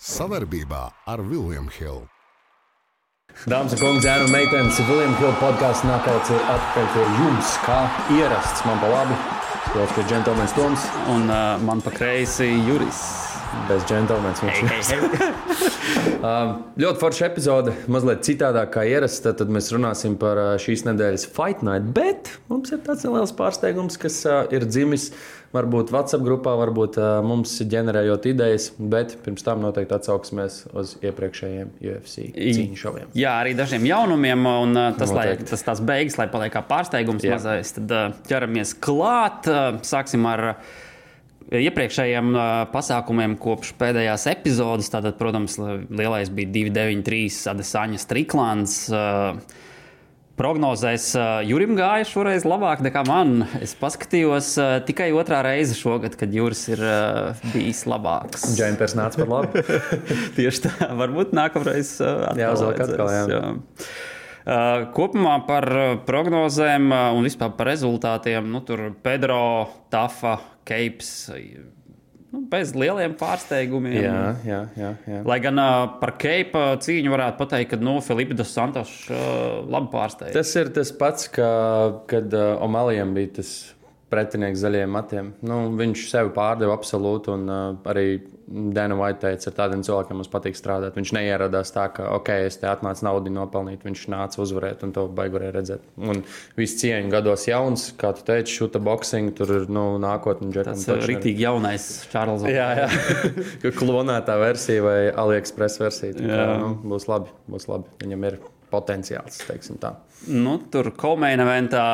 Savarbībā ar Vilniņu Hildu. Dāmas un kungi, zēna un meitenes, Viljams Hilda podkāsts nākamais ir atpakaļ pie jums, kā ierasts man pa labi. Pie džentlmeņa stundas. Un uh, man pa kreisi Juris. Bez džentlmeņa viņš ir. um, ļoti forša epizode, mazliet citādāk kā ierasts. Tad, tad mēs runāsim par uh, šīs nedēļas Fight Night. Bet mums ir tāds neliels pārsteigums, kas uh, ir dzimis varbūt WhatsApp grupā, varbūt uh, mums ģenerējot idejas. Bet pirms tam noteikti atsauksimies uz iepriekšējiem UFC cīņu šoviem. Jā, arī dažiem jaunumiem, un uh, tas, lai, Noteikti. tas tās beigas, lai paliek kā pārsteigums Jā. mazais, tad uh, ķeramies klāt. Uh, sāksim ar uh, iepriekšējiem uh, pasākumiem kopš pēdējās epizodes. Tātad, protams, lielais bija 293 Adesaņa Striklāns. Uh, Prognozēs uh, Jurim gāja šoreiz labāk nekā man. Es paskatījos uh, tikai otrā reize šogad, kad Juris ir uh, bijis labāks. Džempers nāca par labu. Tieši tā, varbūt nākamreiz uh, atkal Jāuzvelk atkal, jā. vajadzēs, Uh, kopumā par prognozēm uh, un vispār par rezultātiem. Nu, tur Pedro, Tafa, Uh, Nu, bez lieliem pārsteigumiem. jā, jā, jā. jā. Lai gan uh, par Keipa cīņu varētu pateikt, ka nu, Filipa dos Santos uh, labi pārsteidz. Tas ir tas pats, kā, kad uh, Omalijam bija tas pretinieks zaļiem matiem. Nu, viņš sevi pārdeva absolūti, un uh, arī Dana White teica, ar tādiem cilvēkiem mums patīk strādāt. Viņš neieradās tā, ka, ok, es te atnācu naudu nopelnīt, viņš nāca uzvarēt, un to baigurēja redzēt. Un viss cieņa gados jauns, kā tu teici, šūta boxing, tur ir nu, nākotne. Tas ir rītīgi jaunais Čārls. Jā, jā. Klonētā versija vai AliExpress versija. Tā Kā, nu, būs labi, būs labi. Viņam ir potenciāls. Nu, tur komēna eventā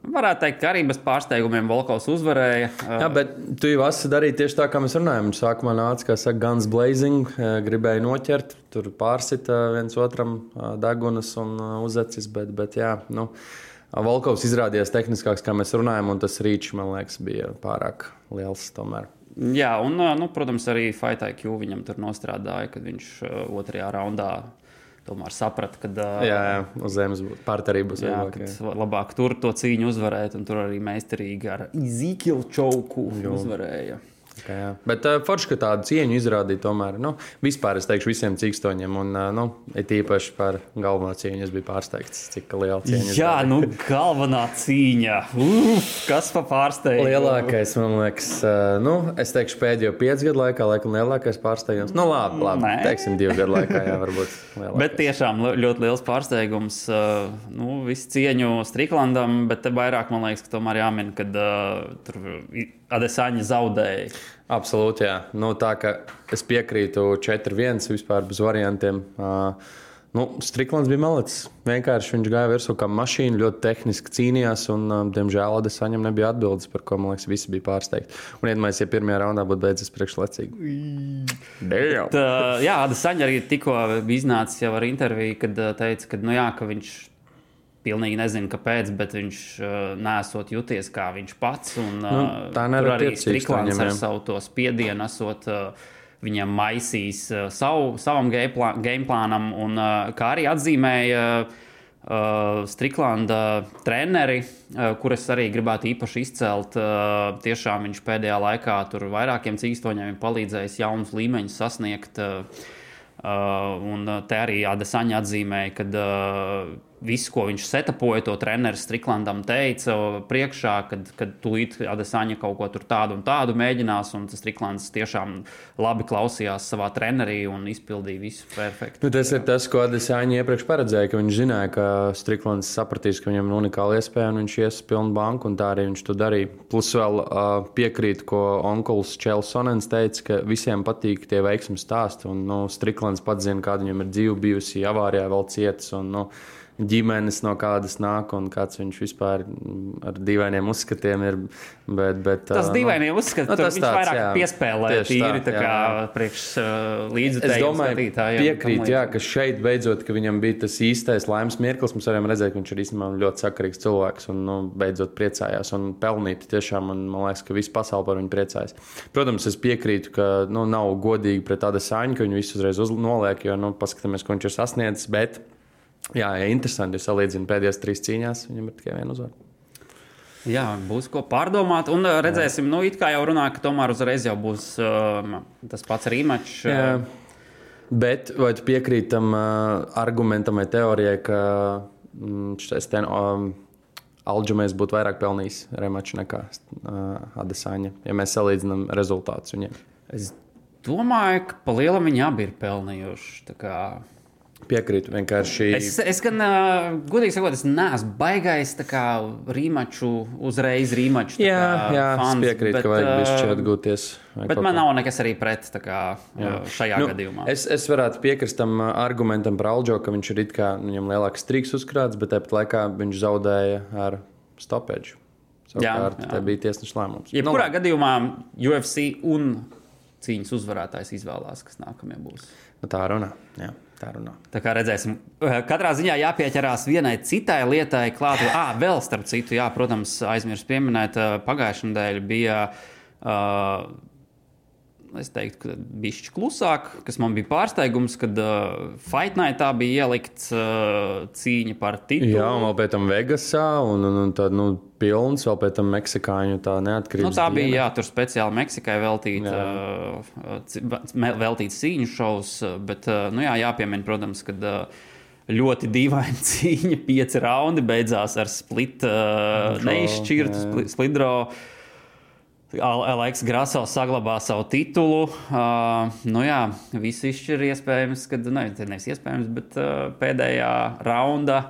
varētu teikt, ka arī bez pārsteigumiem Volkovs uzvarēja. Jā, bet tu jau esi darījis tieši tā, kā mēs runājam. Viņš sākumā nāca, kā saka, guns blazing, eh, gribēja noķert, tur pārsita viens otram eh, degunas un uzacis. Bet, bet jā, nu, Volkovs izrādījās tehniskāks, kā mēs runājam, un tas rīčs, man liekas, bija pārāk liels tomēr. Jā, un, nu, protams, arī Fight IQ viņam tur nostrādāja, kad viņš otrajā raundā tomēr saprata, ka uh, Jā, jā uz zemes būs pārtarī būs jā, vieglāk. jā. labāk tur to cīņu uzvarēt, un tur arī meistarīgi ar Izīkilu čauku uzvarēja. Jā. Bet uh, forši, ka tādu cieņu izrādīja tomēr. Nu, vispār es teikšu visiem cīkstoņiem, un uh, nu, it īpaši par galveno cīņu es biju pārsteigts, cik liela cieņa. Jā, izrādīja. nu galvenā cīņa. Uf, kas pa pārsteigumu? Lielākais, man liekas, uh, nu, es teikšu, pēdējo piecu gadu laikā, laikam, lielākais pārsteigums. Nu, labi, labi Nē. teiksim, divu gadu laikā, jā, varbūt. lielākais. Bet tiešām ļoti liels pārsteigums. uh, Nu, visu cieņu Striklandam, bet te vairāk man liekas, ka tomēr jāmin, ka uh, tur Adesāņa zaudēja. Absolūti, jā. Nu, tā kā es piekrītu 4-1 vispār bez variantiem. Uh, nu, Striklands bija malicis. Vienkārši viņš gāja virsū kā mašīna, ļoti tehniski cīnījās, un, uh, diemžēl, Adesaņam nebija atbildes, par ko, man liekas, visi bija pārsteigti. Un, iedomājieties, ja pirmajā raundā būtu beidzies priekšlaicīgi. Damn! Tā, jā, Adesāņa arī tikko iznāca ar interviju, kad uh, teica, ka, nu, jā, ka viņš pilnīgi nezina, kāpēc, bet viņš uh, nesot jūties kā viņš pats. Un, uh, Nu, tā nereti arī cīkstoņiem, ar savu to spiedienu esot. Uh, Viņam maisīs uh, savu, savam gameplā- gameplānam, un uh, kā arī atzīmēja uh, Striklanda treneri, uh, kurus arī gribētu īpaši izcelt. Uh, tiešām viņš pēdējā laikā tur vairākiem cīkstoņiem ir palīdzējis jaunus līmeņus sasniegt. Uh, Uh, un uh, te arī Adesaņa atzīmēja, ka uh, viss, ko viņš setapoja, to treneris Striklandam teica priekšā, kad, kad tūlīt Adesaņa kaut ko tādu un tādu mēģinās, un tas Striklands tiešām labi klausījās savā trenerī un izpildīja visu perfekti. Nu, tas ir tas, ko Adesāņa iepriekš paredzēja, ka viņš zināja, ka Striklands sapratīs, ka viņam ir unikāla iespēja un viņš ies pilnu banku, un tā arī viņš to darīja. Plus vēl uh, piekrīt, ko onkulis Čēlis Sonens teica, ka visiem patīk tie veiksmīgi stāsti, un nu, Striklands pats zina, kāda viņam ir dzīve bijusi, avārijā vēl cietis, un nu, ģimenes no kādas nāk, un kāds viņš vispār mm, ar dīvainiem uzskatiem ir. Bet, bet, Tas uh, dīvaini uzskats, nu, ka tas viņš tāds, vairāk jā. piespēlē tīri tā, kā priekš uh, skatītājiem. piekrīt, jā, ka šeit beidzot, ka viņam bija tas īstais laimes mirklis. Mēs varam redzēt, ka viņš ir īstenībā ļoti sakarīgs cilvēks un nu, beidzot priecājās un pelnīt tiešām. Un, man liekas, ka visa pasaule par viņu priecājas. Protams, es piekrītu, ka nu, nav godīgi pret tādu sāņu, ka viņu visu uzreiz uz, noliek, jo nu, paskatāmies, ko viņš ir sasniedzis. Bet, jā, interesanti, ja salīdzinām pēdējās trīs cīņās, viņam ir tikai viena uzvara. Jā, būs ko pārdomāt. Un uh, redzēsim, nu, it kā jau runā, ka tomēr uzreiz jau būs uh, tas pats rīmačs. Jā. Bet vai tu piekrīti tam uh, argumentam vai teorijai, ka mm, šis ten, um, Alģemēs būtu vairāk pelnījis remaču nekā uh, Adesāņa, ja mēs salīdzinām rezultātus viņiem? Es domāju, ka pa lielam viņi abi ir pelnījuši. Piekrītu vienkārši. Es, es gan, uh, godīgi sakot, es neesmu baigais kā, rīmaču, uzreiz rīmaču. Jā, kā, jā fans, piekrītu, bet, ka vajag bišķi atgūties. vai Bet man kā. nav nekas arī pret kā, uh, šajā Nu, gadījumā. Es, es varētu piekrist tam argumentam par Alģo, ka viņš ir it kā viņam lielāks striks uzkrāts, bet tāpat laikā viņš zaudēja ar stopēģu. Savukārt, jā. tā bija tiesneša lēmums. Jebkurā Nu, gadījumā UFC un cīņas uzvarētājs izvēlās, kas nākamie būs. nu, tā runā. Jā, tā runā. Tā kā redzēsim, katrā ziņā jāpieķerās vienai citai lietai, klāt. Ah, vēl starp citu, jā, protams, aizmirsu pieminēt, ā, pagājušā nedēļa bija. Uh, Es teiktu, bija klusāk, kas man bija pārsteigums, kad uh, Fight Nightā bija ielikts uh, cīņa par titulu. Jā, un vēl pēc tam Vegasā, un, un, un tad nu, pilns, vēl pēc tam meksikāņu tā neatkarības. Nu, tā bija diena. jā, tur speciāli Meksikai veltīta, uh, veltīts cīņu šovs. uh, Bet uh, nu, jā, jāpiemina, protams, ka uh, ļoti dīvaina cīņa, pieci raundi beidzās ar split, uh, neizšķirtu split, split draw. Al- Aleks Graso saglabā savu titulu. Uh, nu jā, viss izšķir iespējams, kad ne, nevis iespējams, bet uh, pēdējā raunda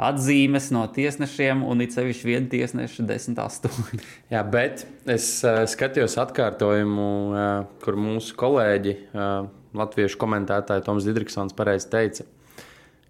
atzīmes no tiesnešiem, un it sevišķi viena tiesneša 10-8. Jā, bet es uh, skatījos atkārtojumu, uh, kur mūsu kolēģi, uh, latviešu komentētāji Toms Digriksons, pareizi teica,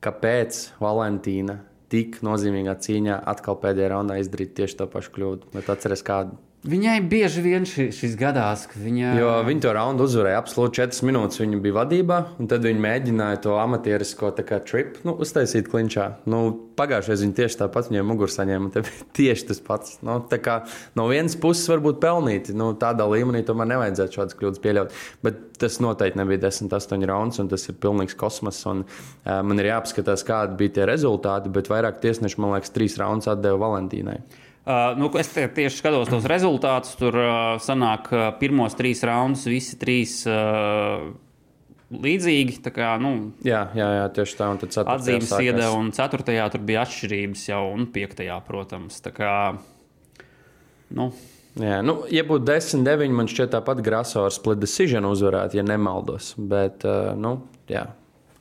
ka pēc Valentīna tik nozīmīgā cīņā atkal pēdējā raundā izdarīt tieši to pašu kļūdu. Bet atceries kādu. Viņai bieži vien ši, šis gadās, ka viņa. Jo viņi to raundu uzvarēja absolūti 4 minūtes. Viņi bija vadībā, un tad viņi mēģināja to amatierisko tripu nu, uztaisīt klinčā. Nu, Pagājušajā viņi tieši tāpat viņiem mugurā saņēma. te bija Tieši tas pats. Nu, kā no vienas puses varbūt pelnīti. Nu, tādā līmenī tomēr nevajadzētu šādas kļūdas pieļaut. Bet tas noteikti nebija 10-8 rauns, un tas ir pilnīgs kosmos. Un, uh, man ir jāapskatās, kādi bija tie rezultāti. Bet vairāk tiesneši, man liekas, trīs raundus atdeva Valentīnai. Uh, nu, es tieši skatos tos rezultātus. Tur uh, sanāk, uh, pirmos trīs raundus, visi trīs uh, līdzīgi. Kā, nu, Jā, jā, jā, tieši tā. Un tad atzīmes iedeva, un ceturtajā tur bija atšķirības jau, un piektajā, protams. Kā, nu, Jā, nu, ja būtu 10, 9, man šķiet, tāpat Graso ar split decision uzvarētu, ja nemaldos. Bet, uh, nu, jā,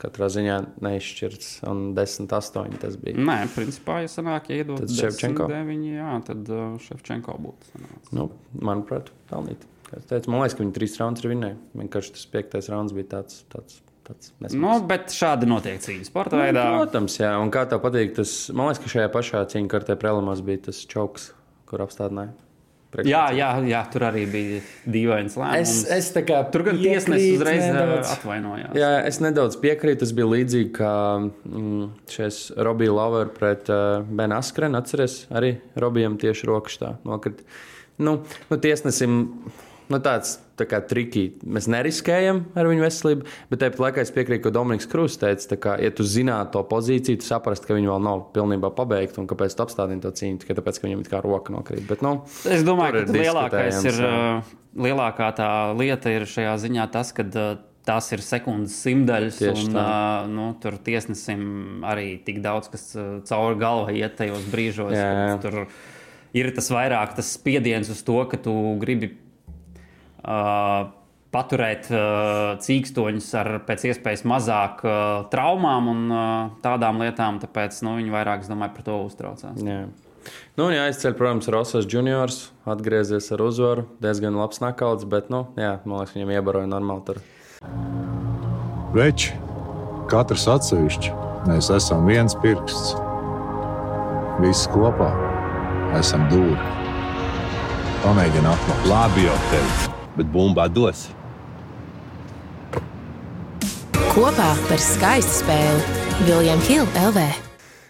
katrā ziņā neizšķirts. Un 10, 8 tas bija. nē, principā, ja sanāk, ja iedod Tad Ševčenko? 9, jā, tad uh, Ševčenko būtu. sanācis. Nu, manuprāt, pelnīt. Teicu, man liekas, ka viņi trīs raundus ir vinēji. Vienkārši tas piektais rauns bija tāds. tāds tāds Nu, nesmags. bet šādi notiek cīņas sporta Nu, veidā. Protams, jā. Un kā tev patīk, tas, man liekas, ka šajā pašā cīņā kartē prelimos bija tas čauks, kur apstādināja. Jā, jā, jā, tur arī bija dīvains lēmums. Es, es tā kā Tur gan tiesnesis uzreiz nedaudz. atvainojās. Jā, es nedaudz piekrītu. Tas bija līdzīgi kā mm, šis Robija Lover pret uh, Ben Askrenu. Atceries, arī Robijam tieši rokas tā nokrita. Nu, nu, tiesnesim nu, tāds tā kā triki. Mēs neriskējam ar viņu veselību, bet tāpat laikā es piekrītu, ka Dominiks Krūss teica, kā, ja tu zinātu to pozīciju, tu saprastu, ka viņi vēl nav pilnībā pabeigti un kāpēc tu apstādini to cīņu. Tikai tāpēc, ka viņam it kā roka nokrīt. Bet, nu, Es domāju, ka ir lielākais ir, uh, lielākā tā lieta ir šajā ziņā tas, ka uh, tās ir sekundes simtaļas. Un, uh, nu, tur tiesnesim arī tik daudz, kas uh, cauri galvai iet tajos brīžos. Jā, jā. Tur ir tas vairāk tas spiediens uz to, ka tu gribi. Uh, Paturēt uh, cīkstoņus ar pēc iespējas mazāk uh, traumām un uh, tādām lietām, tāpēc nu, viņi vairāk, es domāju, par to uztraucās. Jā. Nu, un jāizceļ, protams, Rosas juniors, atgriezies ar uzvaru. Diezgan labs nakauts, bet, nu, jā, man liekas, viņam iebaroja normāli. Tur. Veči, katrs atsevišķi, mēs esam viens pirksts. Visi kopā esam dūri. Pamēģini atklāt. Labi jau tevi, bet bumba dos. Kopā par skaistu spēli Viljams Hilde LV.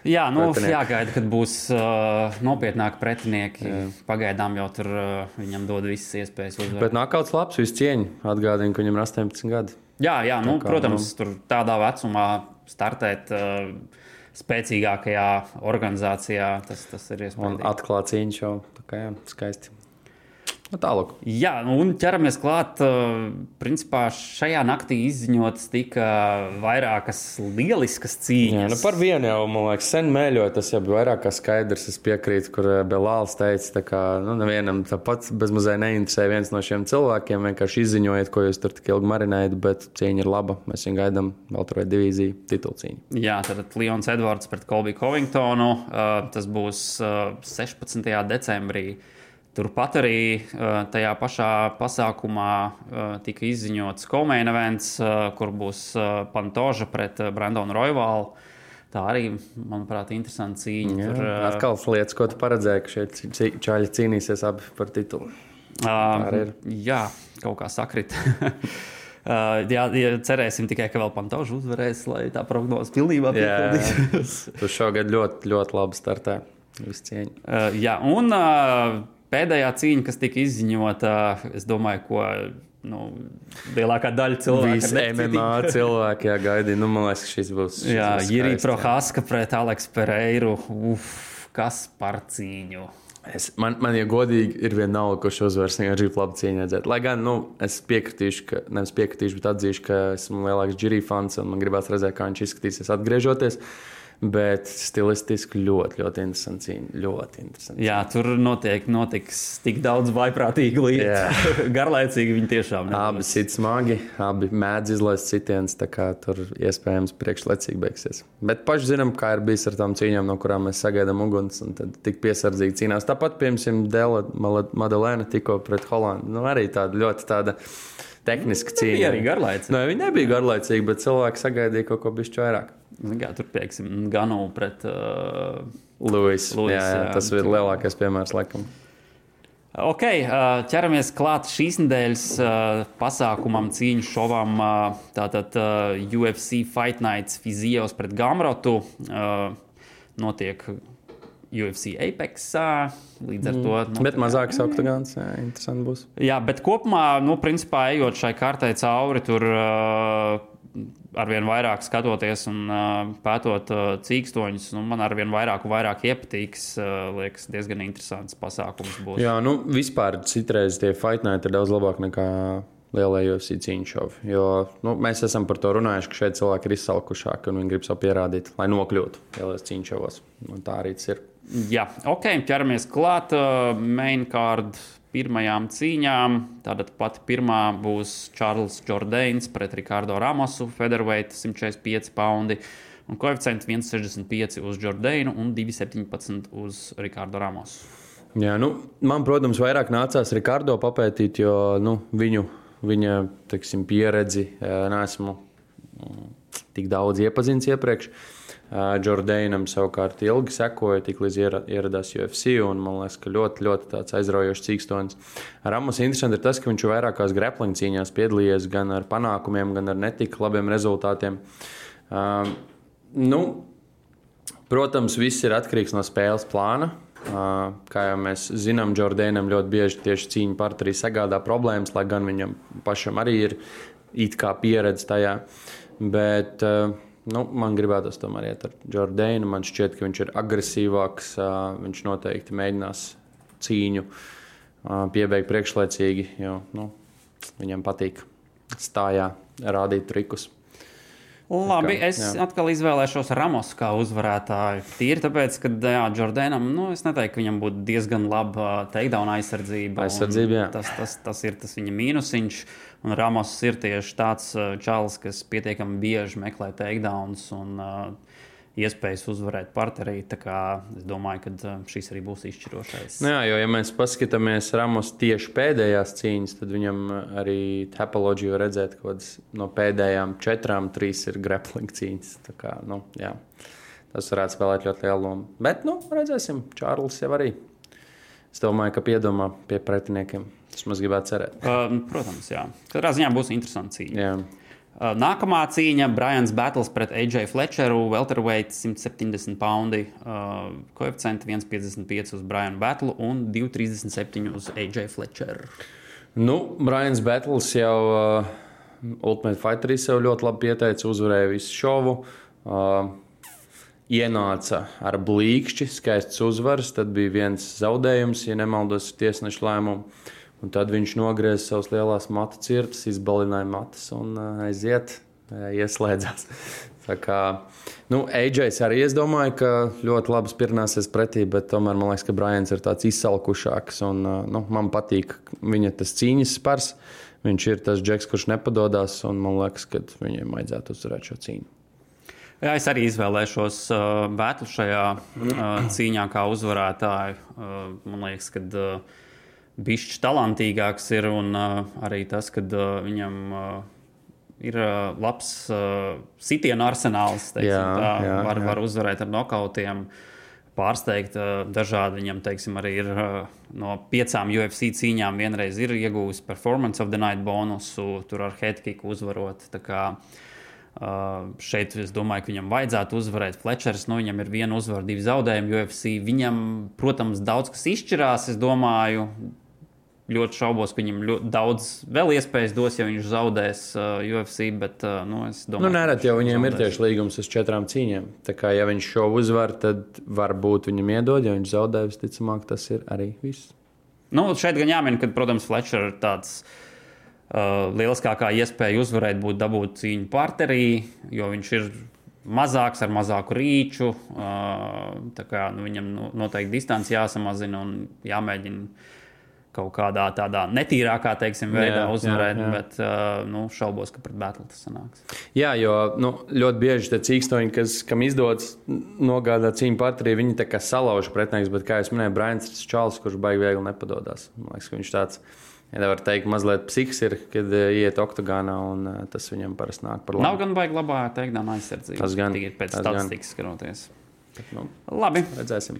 Jā, nu, jāgaida, kad būs uh, nopietnāki pretinieki. Jā. Pagaidām jau tur uh, viņam dod visas iespējas uzvarēt. Bet nakauts labs, visu cieņu. Atgādinu, ka viņam ir 18 gadi. Jā, jā nu, Tā kā, protams, tur tādā vecumā startēt uh, spēcīgākajā organizācijā, tas, tas ir Un iespējams. atklāt cīņu jau. Tā kā jā, skaisti. Nu, Tālāk. Jā, nu, un ķeramies klāt. uh, Principā šajā naktī izziņotas tika vairākas lieliskas Jā, cīņas. nu par vienu jau, man liekas, sen mēļoju. Tas jau bija vairāk kā skaidrs. Es piekrītu, kur eh, Belāls teica, tā kā nu, nevienam tāpat bezmazliet neinteresē viens no šiem cilvēkiem. Vienkārši izziņojiet, ko jūs tur tik ilgi marinējat, bet cīņa ir laba. Mēs viņu gaidām vēl tur divīziju titulu cīņu. Jā, tad Lions Edvards pret Kolbiju Covingtonu. Uh, tas būs uh, 16. decembrī. Turpat arī uh, tajā pašā pasākumā uh, tika izziņots Komēna events, uh, kur būs Pantoža pret Brandonu Roivālu. Tā arī, manuprāt, ir interesanta cīņa. Jā, Tur, atkal lietas, ko tu paredzēji, ka šie čaļi cīnīsies abi par titulu. Uh, jā, kaut kā sakrit. Uh, jā, ja cerēsim tikai, ka vēl Pantoža uzvarēs, lai tā prognoze pilnībā Jā. piepildītos. Tu šogad ļoti, ļoti labi startē. Visu cieņu. Uh, jā, un uh, pēdējā cīņa, kas tika izziņota, es domāju, ko nu, lielākā daļa cilvēku Visi MMA cilvēki jā, gaidīja. Nu, man liekas, ka šis būs. šis Jā, skaists, jā. Prohaska pret Aleksu Pereiru. Uf, kas par cīņu? Es, man, man, ja godīgi, ir vienalga, kurš uzvarēs. Vienkārši gribu labi redzēt. Lai gan, nu, es piekritīšu, ka, nevis piekritīšu, bet atzīšu, ka esmu lielāks Džirija fans un man gribās redzēt, kā viņš izskatīsies atgriežoties. Bet stilistiski ļoti, ļoti interesanti cīņa. Ļoti interesanti. Jā, tur notiek, notiks tik daudz vaiprātīgu lietu. Garlaicīgi viņi tiešām Abi sit smagi, abi mēdz izlaist kā tur iespējams priekšlaicīgi beigsies. Bet paši zinām, kā ir bijis ar tām cīņām, no kurām mēs sagaidām uguns, un tad tik piesardzīgi cīnās. Tāpat, piemēram, Dela Madalēna tikko pret Holandu. Nu, arī tāda ļoti tāda tehniska cīņa. Bija arī garlaicīga. Nē, viņa nebija garlaicīga, bet cilvēki sagaidīja kaut ko bišķi vairāk. Jā, tur pieksim, Ganu pret. Uh, Luis, Luis, jā, jā, tas ir lielākais piemērs, laikam. Ok, uh, ķeramies klāt šīs nedēļas uh, pasākumam, cīņu šovam. uh, Tātad UFC Fight Nights Fizijos pret Gamrotu. Notiek UFC Apex. Līdz ar to. Mm. Bet mazāks oktagons, jā, interesanti būs. Jā, bet kopumā, nu, principā, ejot šai kartei cauri, tur uh, arvien vairāk skatoties un uh, pētot uh, cīkstoņus, nu, man arvien vairāk vairāk iepatīks. Uh, liekas, diezgan interesants pasākums būs. Jā, nu vispār citreiz tie fight night ir daudz labāk nekā lielajos cīņu šovi. Jo nu, mēs esam par to runājuši, ka šeit cilvēki ir izsalkušāki un viņi grib savu pierādīt, lai nokļūtu lielajos cīņu šovos. Un tā arī tas ir. Jā, ok, ķeramies klāt uh, main card pirmajām cīņām. Tātad pati pirmā būs Čārlis Jordāns pret Rikārdo Ramosu, Featherweight 145 poundi. Un koeficients 1,65 uz Jordānu un 2,17 uz Rikārdo Ramosu. Jā, nu, man, protams, vairāk nācās Rikārdo papētīt, jo nu, viņu, viņa teiksim, pieredzi neesmu mm, tik daudz iepazinis iepriekš. Jordānam savukārt ilgi sekoja, tik līdz iera- ieradās UFC. un Man liekas, ka ļoti, ļoti aizraujošs cīkstonis. Ramos interesanti ir tas, ka viņš vairākās grappling cīņās piedalījies gan ar panākumiem, gan ar netik labiem rezultātiem. Uh, nu, Protams, viss ir atkarīgs no spēles plāna. Uh, Kā jau mēs zinām, Jordānam ļoti bieži tieši cīņa partnerī sagādā problēmas, lai gan viņam pašam arī ir it kā pieredze tajā. Bet uh, nu, man gribētos tomēr iet ar Jordānu. Man šķiet, ka viņš ir agresīvāks. Viņš noteikti mēģinās cīņu piebeigt priekšlaicīgi, jo nu, viņam patīk stājā rādīt trikus. Labi, kā, es jā. atkal izvēlēšos Ramos kā uzvarētāju. Tīri tāpēc, ka jā, Jordānam, nu, es neteiktu, ka viņam būtu diezgan laba takedown aizsardzība. Aizsardzība, jā. Tas, tas, tas ir tas viņa mīnusiņš. Un Ramos ir tieši tāds uh, čalis, kas pietiekami bieži meklē takedowns un uh, iespējas uzvarēt kā es domāju, ka uh, šis arī būs izšķirošais. Nu Jā, jo, ja mēs paskatāmies Ramos tieši pēdējās cīņas, tad viņam arī topoloģija var redzēt, ka no pēdējām četrām trīs ir grappling cīņas. Kā, nu, jā, tas varētu spēlēt ļoti lielu lomu. Bet, nu, redzēsim, Čārlis jau arī. Es domāju, ka piedomā pie pretiniekiem. Tas mums gribētu cerēt. Uh, protams, jā. Katrā ziņā būs interesanti cīņa. Jā. Uh, Nākamā cīņa - Brians Battles pret AJ Fletcheru, Welterweight 170 poundi, uh, koeficients 1,55 uz Brianu Battlu un 2,37 uz AJ Fletcheru. Nu, Brians Battles jau uh, Ultimate Fighterī sev ļoti labi pieteica, uzvarēja visu šovu. Uh, ienāca ar blīkšķi, skaists uzvaras, tad bija viens zaudējums, ja nemaldos, tiesneša lēmumu. Un tad viņš nogrieza savas lielās matu cirtas, izbalināja matus un aiziet, ieslēdzās. Tā kā nu, AJs arī es domāju, ka ļoti labi spirnāsies pretī, bet tomēr man liekas, ka Brians ir tāds izsalkušāks. Un, nu, man patīk viņa tas cīņas spars. Viņš ir tas džeks, kurš nepadodas, un man liekas, ka viņiem vajadzētu uzvarēt šo cīņu. Jā, es arī izvēlēšos uh, Bētlu šajā uh, cīņā kā uzvarētāju. Uh, man liekas, ka uh, bišķi talantīgāks ir un uh, arī tas, ka uh, viņam uh, ir uh, labs uh, sitienu arsenāls. Teiksim, Jā, tā, jā, var, jā. var uzvarēt ar nokautiem. Pārsteigt uh, dažādi. Viņam, teiksim, arī ir uh, no piecām UFC cīņām vienreiz ir iegūmis performance of the night bonusu, tur ar headkicku uzvarot. Uh, šeit es domāju, ka viņam vajadzētu uzvarēt. Flečers, nu, viņam ir viena uzvara, divi zaudējumi UFC. Viņam, protams, daudz kas izšķirās. Es domāju, ļoti šaubos, ka viņam ļoti daudz vēl iespējas dos, ja viņš zaudēs uh, UFC. Bet, uh, nu, es domāju, Nu, nereti jau viņiem ir zaudēs. tieši līgums uz četrām cīņām. Tā kā ja viņš šo uzvar, tad varbūt viņam iedod, ja viņš zaudē, visticamāk, tas ir arī viss. Nu, šeit gan jāmin, ka, protams, Fletcher ir tāds. Uh, lieliskākā iespēja uzvarēt būtu dabūt cīņu parterī, jo viņš ir mazāks ar mazāku rīču. Uh, kā, nu, viņam noteikti distance jāsamazina un jāmēģina kaut kādā tādā netīrākā teiksim, veidā Jā, jā, uzvarēt. jā. Bet uh, nu, šaubos, ka pret Battle tas sanāks. Jā, jo nu, ļoti bieži tie cīkstoņi, kas, kam izdodas nogādāt cīņu partiju, viņi tā kā salauž pretinieks. Bet, kā jau minēju, Brains ir čalis, kurš baigi viegli nepadodas. Man liekas, ka viņš tāds, ja tā var teikt, mazliet psihiski ir, kad uh, iet oktogānā, un uh, tas viņam parasti nāk par Nav labu. gan baigi labā takedown aizsardzība. Tas gan, Tīri pēc tas gan. Skatoties. Nu, Labi. redzēsim.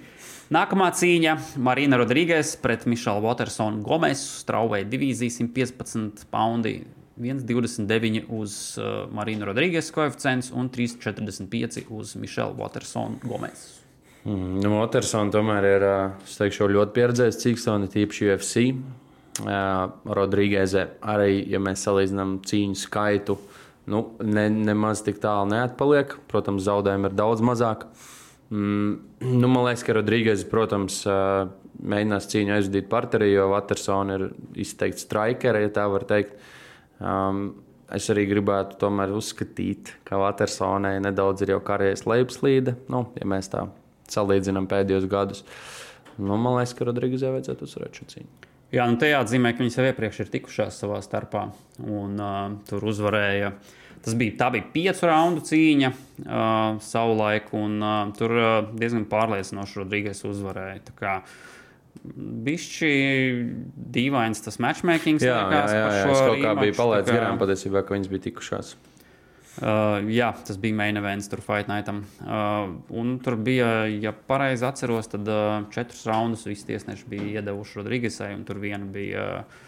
Nākamā cīņa - Marina Rodrīgas pret Mišelu Watersonu Gomesu. Strauvēja divīzija 115 poundi. 1,29 uz uh, Marina Rodrīgas koeficients un 3,45 uz Mišelu Watersonu Gomesu. Mm, nu, Watersona tomēr ir es teikšu, ļoti pieredzējis cīkstoni, tīpaši UFC. Rodrīgēzē arī, ja mēs salīdzinām cīņu skaitu, nu, ne, nemaz tik tālu neatpaliek. Protams, zaudējumi ir daudz mazāk. Mm, nu, man liekas, ka Rodrīgēs, protams, mēģinās cīņu aizvadīt parterī, jo Watersona ir izteikti strikeri, ja tā var teikt. Um, es arī gribētu tomēr uzskatīt, ka Watersonai nedaudz ir jau karjeras lejupslīde, nu, ja mēs tā salīdzinām pēdējos gadus. Nu, man liekas, ka Rodrīgazē vajadzētu uzvarēt šo cīņu. Jā, nu te jāatzīmē, ka viņas jau iepriekš ir tikušās savā starpā un uh, tur uzvarēja. Tas bija, tā bija piecu raundu cīņa uh, savulaik, un uh, tur uh, diezgan pārliecinoši Rodrīgas uzvarēja. Kā Bišķi dīvains tas matchmaking. Jā, jā, jā, jā. Es kaut kā biju palaidis garām patiesībā, ka viņas bija tikušās. Uh, jā, tas bija main events, tur Fight Nightam. Uh, un tur bija, ja pareizi atceros, tad uh, četrus raundus visi tiesneši bija iedevuši Rodrīgesai, un tur viena bija uh,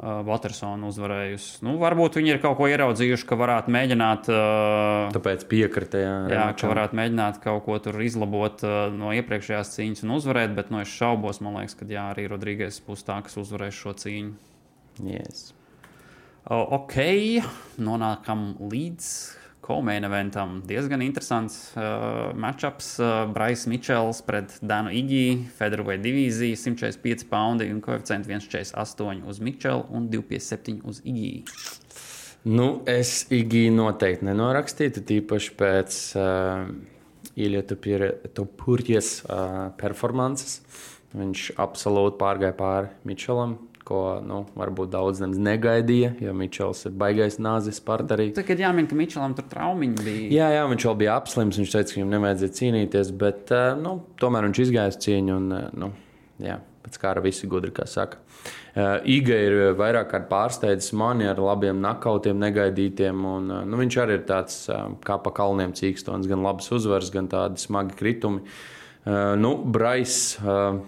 Watersona uzvarējusi. Nu, varbūt viņi ir kaut ko ieraudzījuši, ka varētu mēģināt. Uh, Tāpēc piekrita. Jā, Jā, ka varētu mēģināt kaut ko tur izlabot uh, no iepriekšējās cīņas un uzvarēt, bet no es šaubos, man liekas, ka jā, arī Rodrīgas būs tā, kas uzvarēs šo cīņu. Yes. O, ok, nonākam līdz Komēna eventam. Diezgan interesants uh, matchups. Uh, Brais Mičels pret Danu Igī, Federweight divīzija, 145 poundi un koeficients 148 uz Mičelu un 257 uz Igī. Nu, es Igī noteikti nenorakstītu, tīpaši pēc uh, Ilija Tupurjas uh, performances. Viņš absolūti pārgāja pāri Mičelam, ko nu, varbūt daudz negaidīja, jo Mičels ir baigais nāzis partnerī. Tagad jāmin, ka Mičelam tur traumiņi bija. Jā, jā, viņš vēl bija apslims. Viņš teica, ka viņam nevajadzēja cīnīties, bet uh, nu, tomēr viņš izgāja cīņu. Un, uh, nu, jā, pēc kā ar visi gudri, kā saka. Uh, Iga ir vairāk kārt pārsteidzis mani ar labiem nakautiem, negaidītiem. Un, nu, viņš arī ir tāds kā pa kalniem cīkstons, gan labs uzvaras, gan tādi smagi kritumi. Uh, nu, Brais, uh,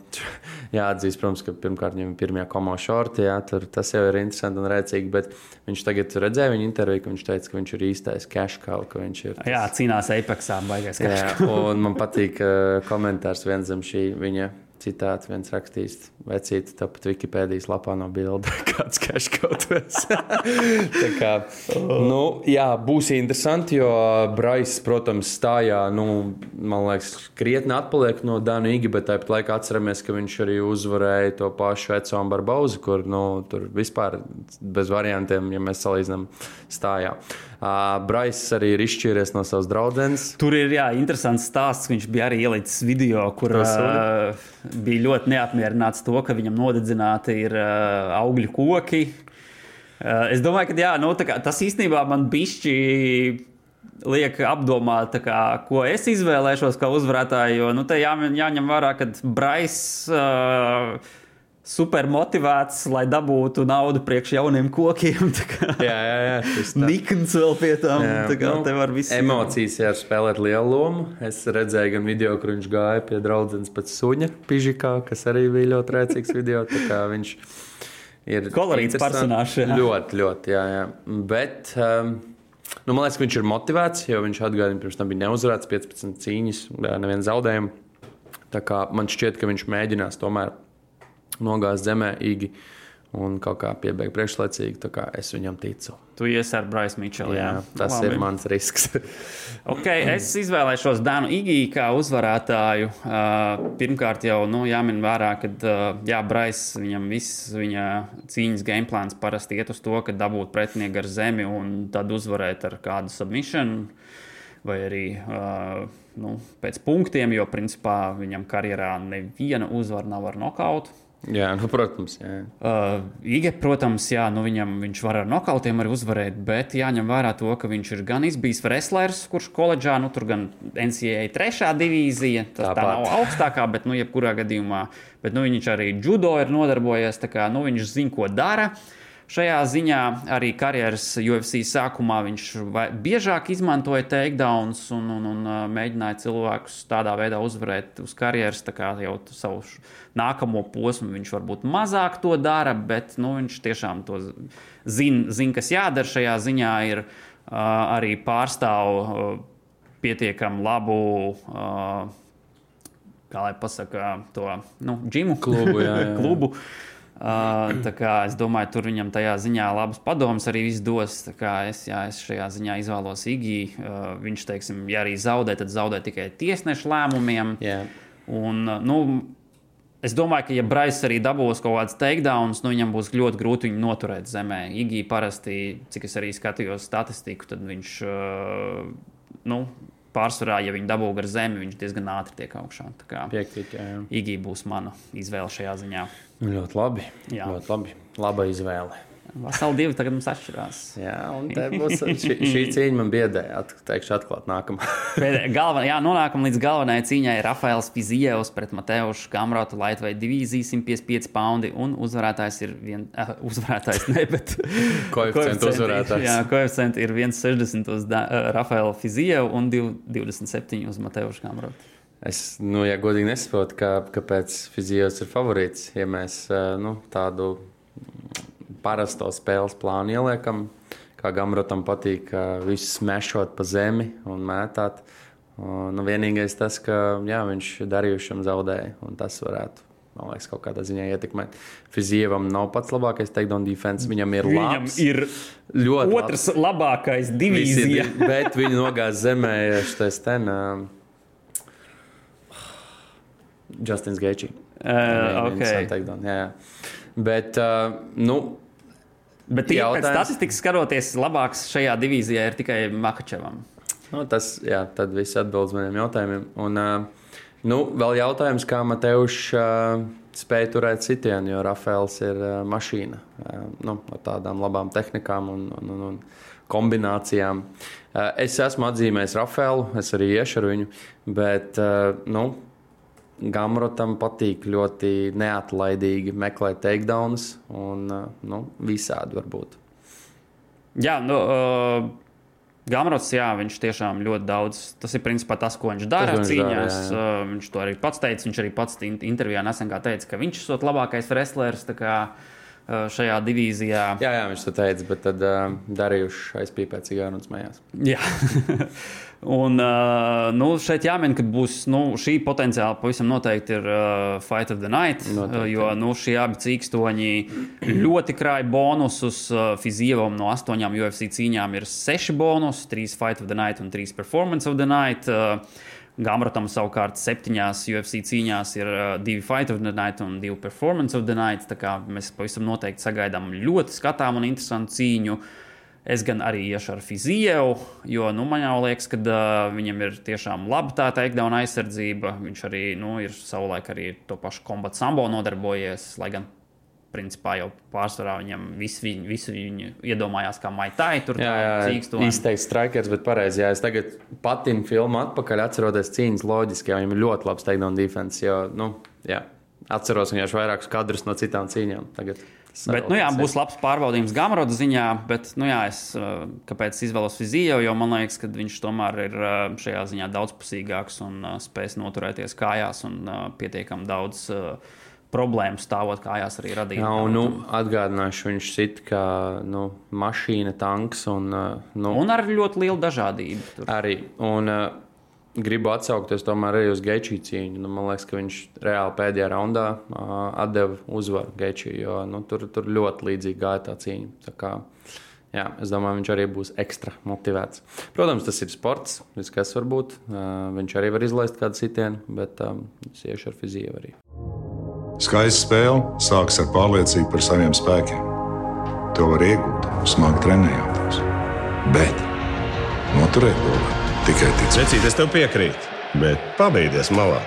jāatzīst, protams, ka pirmkārt viņam ir pirmā komandā šorti, jā, tur tas jau ir interesanti un rēcīgi, bet viņš tagad redzēja viņa interviju, ka viņš teica, ka viņš ir īstais cash cow, ka viņš ir Jā, cīnās Apexā, baigais Jā, kašs. un man patīk uh, komentārs viens zem šī viņa citāts viens rakstīs, vecīt, tāpat Wikipēdijas lapā no bilde, kāds cash kaut kas. Tā kā, nu, jā, būs interesanti, jo Brais, protams, stājā, nu, man liekas, krietni atpaliek no Dānu Igi, bet tāpat laikā atceramies, ka viņš arī uzvarēja to pašu Econu Barbauzu, kur, nu, tur vispār bez variantiem, ja mēs salīdzinām stājā. Uh, Brais arī ir izšķīries no savas draudzenes. Tur ir jā, interesants stāsts. Viņš bija arī ielicis video, kur uh, bija ļoti neapmierināts to, ka viņam nodedzināti ir uh, augļu koki. Uh, es domāju, ka jā, nu, kā, tas īstenībā man bišķi liek apdomāt, kā, ko es izvēlēšos kā uzvarētāju. Jo nu, jā, jāņem vērā, ka Brais. Uh, super motivēts, lai dabūtu naudu priekš jauniem kokiem. jā, jā, jā. Nikns vēl pie tam. Jā, tā kā nu, tev var viss. Emocijas jā, spēlēt lielu lomu. Es redzēju gan video, kur viņš gāja pie draudzenes pēc suņa pižikā, kas arī bija ļoti rēcīgs video. viņš ir kolorīts personāžs. Ļoti, ļoti, jā, jā. Bet, um, nu, man liekas, ka viņš ir motivēts, jo viņš atgādina, pirms tam bija neuzvarēts 15 cīņas, neviens zaudējums. Tā kā man šķiet, ka viņš mēģinās tomēr nogāzt zemē īgi un kaut kā piebeigt priekšlaicīgi. Es viņam ticu. Tu iesi ar Braisu Mičelu. Jā, jā, tas Labi. ir mans risks. okay, es izvēlēšos Dānu Igiju kā uzvarētāju. Uh, pirmkārt, jau nu, jāmin vērā, ka uh, jā, Brais viņam viss viņa cīņas game plāns parasti iet uz to, ka dabūt pretinieku ar zemi un tad uzvarēt ar kādu submission. Vai arī uh, nu, pēc punktiem, jo principā viņam karjerā neviena uzvara nav ar nokautu. Jā, nu, protams. Jā. Uh, Ige, protams, jā, nu viņam, viņš var ar nokautiem arī uzvarēt, bet jāņem vērā to, ka viņš ir gan izbijis wrestlers, kurš koledžā, nu tur gan NCAA trešā divīzija, tas Tāpat. tā nav augstākā, bet, nu, jebkurā gadījumā, bet, nu, viņš arī judo ir nodarbojies, tā kā, nu, viņš zina, ko dara. Uh, Šajā ziņā arī karjeras UFC sākumā viņš biežāk izmantoja takedowns un, un, un mēģināja cilvēkus tādā veidā uzvarēt uz karjeras. Tā kā jau savu nākamo posmu viņš varbūt mazāk to dara, bet nu, viņš tiešām to zina, zin, kas jādara šajā ziņā. Ir uh, arī pārstāv uh, pietiekami labu. Uh, kā lai pasakā, to nu, džimu klubu. Jā, jā. klubu. Uh, es domāju, tur viņam tajā ziņā labas padomas arī dos. Es, jā, es šajā ziņā izvēlos Igiju. Uh, viņš, teiksim, ja arī zaudē, tad zaudē tikai tiesnešu lēmumiem. Yeah. Un, nu, Es domāju, ka, ja Brais arī dabūs kaut kādas takedowns, nu viņam būs ļoti grūti viņu noturēt zemē. Igija parasti, cik es arī skatījos statistiku, tad viņš uh, nu, pārsvarā, ja viņi dabū gar zemi, viņš diezgan ātri tiek augšā. Piekrīt, jā. jā. Igija būs mana izvēle šajā ziņā. Ļoti labi. Jā. Ļoti labi. Laba izvēle. Vasarā divi tagad mums atšķirās. Jā, un būs, šī, šī cīņa man biedēja. Teikšu, atklāt, nākamā. Galven, jā, nonākam līdz galvenajai cīņai. Rafaels Fizijevs pret Mateušu Kamrotu Latvijas divīziju 155 poundi. Un uzvarētājs ir viens, uh, uzvarētājs ne, bet koeficients uzvarētājs. Jā, koeficients ir 1,60 uz uh, Rafaelu Fizijevu un 2,27 uz Mateušu Kamrotu. Es, nu, ja godīgi nesaprotu, kā, kāpēc Fizijos ir favorīts, ja mēs nu, tādu parasto spēles plānu ieliekam. Kā Gamrotam patīk visu smešot pa zemi un mētāt. Nu, vienīgais tas, ka jā, viņš darījušam zaudēja, un tas varētu man liekas, kaut kādā ziņā ietekmēt. Fizievam nav pats labākais takedown defense. Viņam ir Viņam labs, ir ļoti otrs labs. labākais divīzija. Visi, bet viņi nogāz zemē šis ten. Uh, Justins Geičī. Uh, okay. jā, jā. Bet, uh, nu, Bet jautājums... pēc statistikas skatoties, labāks šajā divīzijā ir tikai Makačevam. Nu, tas, jā, tad viss atbildes maniem jautājumiem. Un, uh, nu, vēl jautājums, kā Mateuš uh, spēja turēt sitienu, jo Rafaels ir uh, mašīna uh, nu, ar tādām labām tehnikām un, un, un, un kombinācijām. Uh, es esmu atzīmējis Rafaelu, es arī iešu ar viņu, bet uh, nu, Gamrotam patīk ļoti neatlaidīgi meklēt takedowns un uh, nu, visādi varbūt. Jā, nu, uh, Gamrots, jā, viņš tiešām ļoti daudz. Tas ir principā tas, ko viņš dara tas, cīņās. Viņš, dara, jā, jā. Uh, viņš to arī pats teica. Viņš arī pats intervijā nesen teica, ka viņš ir labākais wrestlers. Kā, šajā divīzijā. Jā, jā, viņš to teica, bet tad uh, darījuši aizpīpēt cigāru un smējās. Jā. Un, uh, nu, šeit jāmin, ka būs nu, šī potenciāli pavisam noteikti ir uh, Fight of the Night. Noteikti, uh, jo nu, šie abi cīkstoņi ļoti krāja bonusus. Uh, Fizievam no astoņām UFC cīņām ir seši bonusi, trīs Fight of the Night un trīs Performance of the Night. Uh, Gamratam savukārt septiņās UFC cīņās ir uh, divi Fight of the Night un divi Performance of the Night. Mēs pavisam noteikti sagaidām ļoti skatāmu un interesantu cīņu. Es gan arī iešu ar Fizievu, jo nu, man jau liekas, ka uh, viņam ir tiešām laba tā takedown aizsardzība. Viņš arī nu, ir savulaik arī to pašu kombatu sambo nodarbojies, lai gan principā jau pārsvarā viņam visu viņu, visu viņu iedomājās kā maitai. Tur Jā, jā izteikti strikers, bet pareizi. Jā, es tagad patinu filmu atpakaļ, atceroties cīņas loģiski, jo viņam ir ļoti labs takedown defense. Jo, nu, jā, atceros vienkārši vairākus kadrus no citām cīņām. Tagad. Bet, nu, jā, būs labs pārbaudījums Gamaroda ziņā, bet, nu, jā, es uh, kāpēc izvēlos Fiziju, jo man liekas, ka viņš tomēr ir uh, šajā ziņā daudzpusīgāks un uh, spēs noturēties kājās un pietiekami daudz problēmu stāvot kājās arī radīt. Jā, un, nu, atgādināšu, viņš sit kā nu, mašīna, tanks un, nu, un ar ļoti lielu dažādību. Tur. Arī. Un, gribu atsaukties tomēr arī uz Gečī cīņu. Nu, man liekas, ka viņš reāli pēdējā raundā uh, atdeva uzvaru Gečī, jo nu, tur, tur ļoti līdzīgi gāja tā cīņa. Tā kā, jā, es domāju, viņš arī būs ekstra motivēts. Protams, tas ir sports, kas var būt. Uh, viņš arī var izlaist kādu sitienu, bet um, es iešu ar fiziju arī. Skaista spēle sākas ar pārliecību par saviem spēkiem. To var iegūt, smagi trenējoties. Bet noturēt to var tikai ticēt. Vecīt, es tev piekrītu, bet pabeigties malā.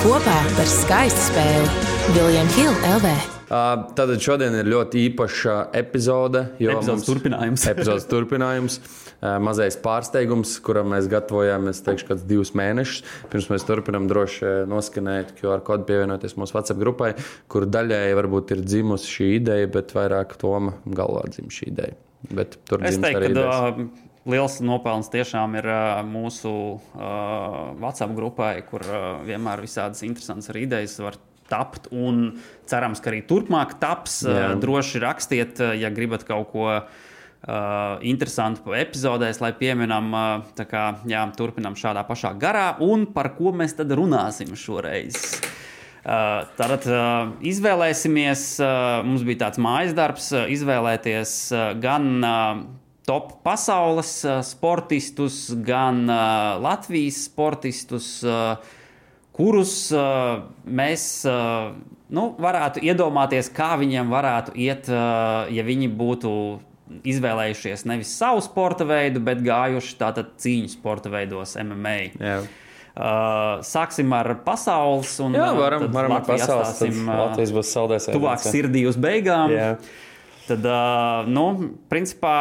Kopā par skaistu spēli Viljams Hilde LV. Uh, tad šodien ir ļoti īpaša epizode. Epizodes turpinājums. epizodes turpinājums. Mazais pārsteigums, kuram mēs gatavojāmies, teikšu, kāds divus mēnešus. Pirms mēs turpinām droši noskanēt QR kodu, pievienoties mūsu WhatsApp grupai, kur daļēji varbūt ir dzimusi šī ideja, bet vairāk Toma galvā dzimta šī ideja. Bet tur es teiktu, ka uh, liels nopelns tiešām ir uh, mūsu uh, WhatsApp grupai, kur uh, vienmēr visādas interesantas idejas var tapt. Un cerams, ka arī turpmāk taps. Jā. Uh, droši rakstiet, uh, ja gribat kaut ko. Uh, interesantu epizodēs, lai pieminam, uh, kā, jā, turpinam šādā pašā garā. Un par ko mēs tad runāsim šoreiz? Uh, Tātad uh, izvēlēsimies, uh, mums bija tāds mājas darbs, izvēlēties gan top pasaules sportistus, gan Latvijas sportistus, kurus mēs nu, varētu iedomāties, kā viņiem varētu iet, ja viņi būtu izvēlējušies nevis savu sporta veidu, bet gājuši tātad cīņu sporta veidos, MMA. Jā. Uh, sāksim ar pasaules. Un, Jā, varam, varam ar pasaules. Tad Latvijas būs saldēs. Tuvāk sirdī uz beigām. Jā. Tad, nu, principā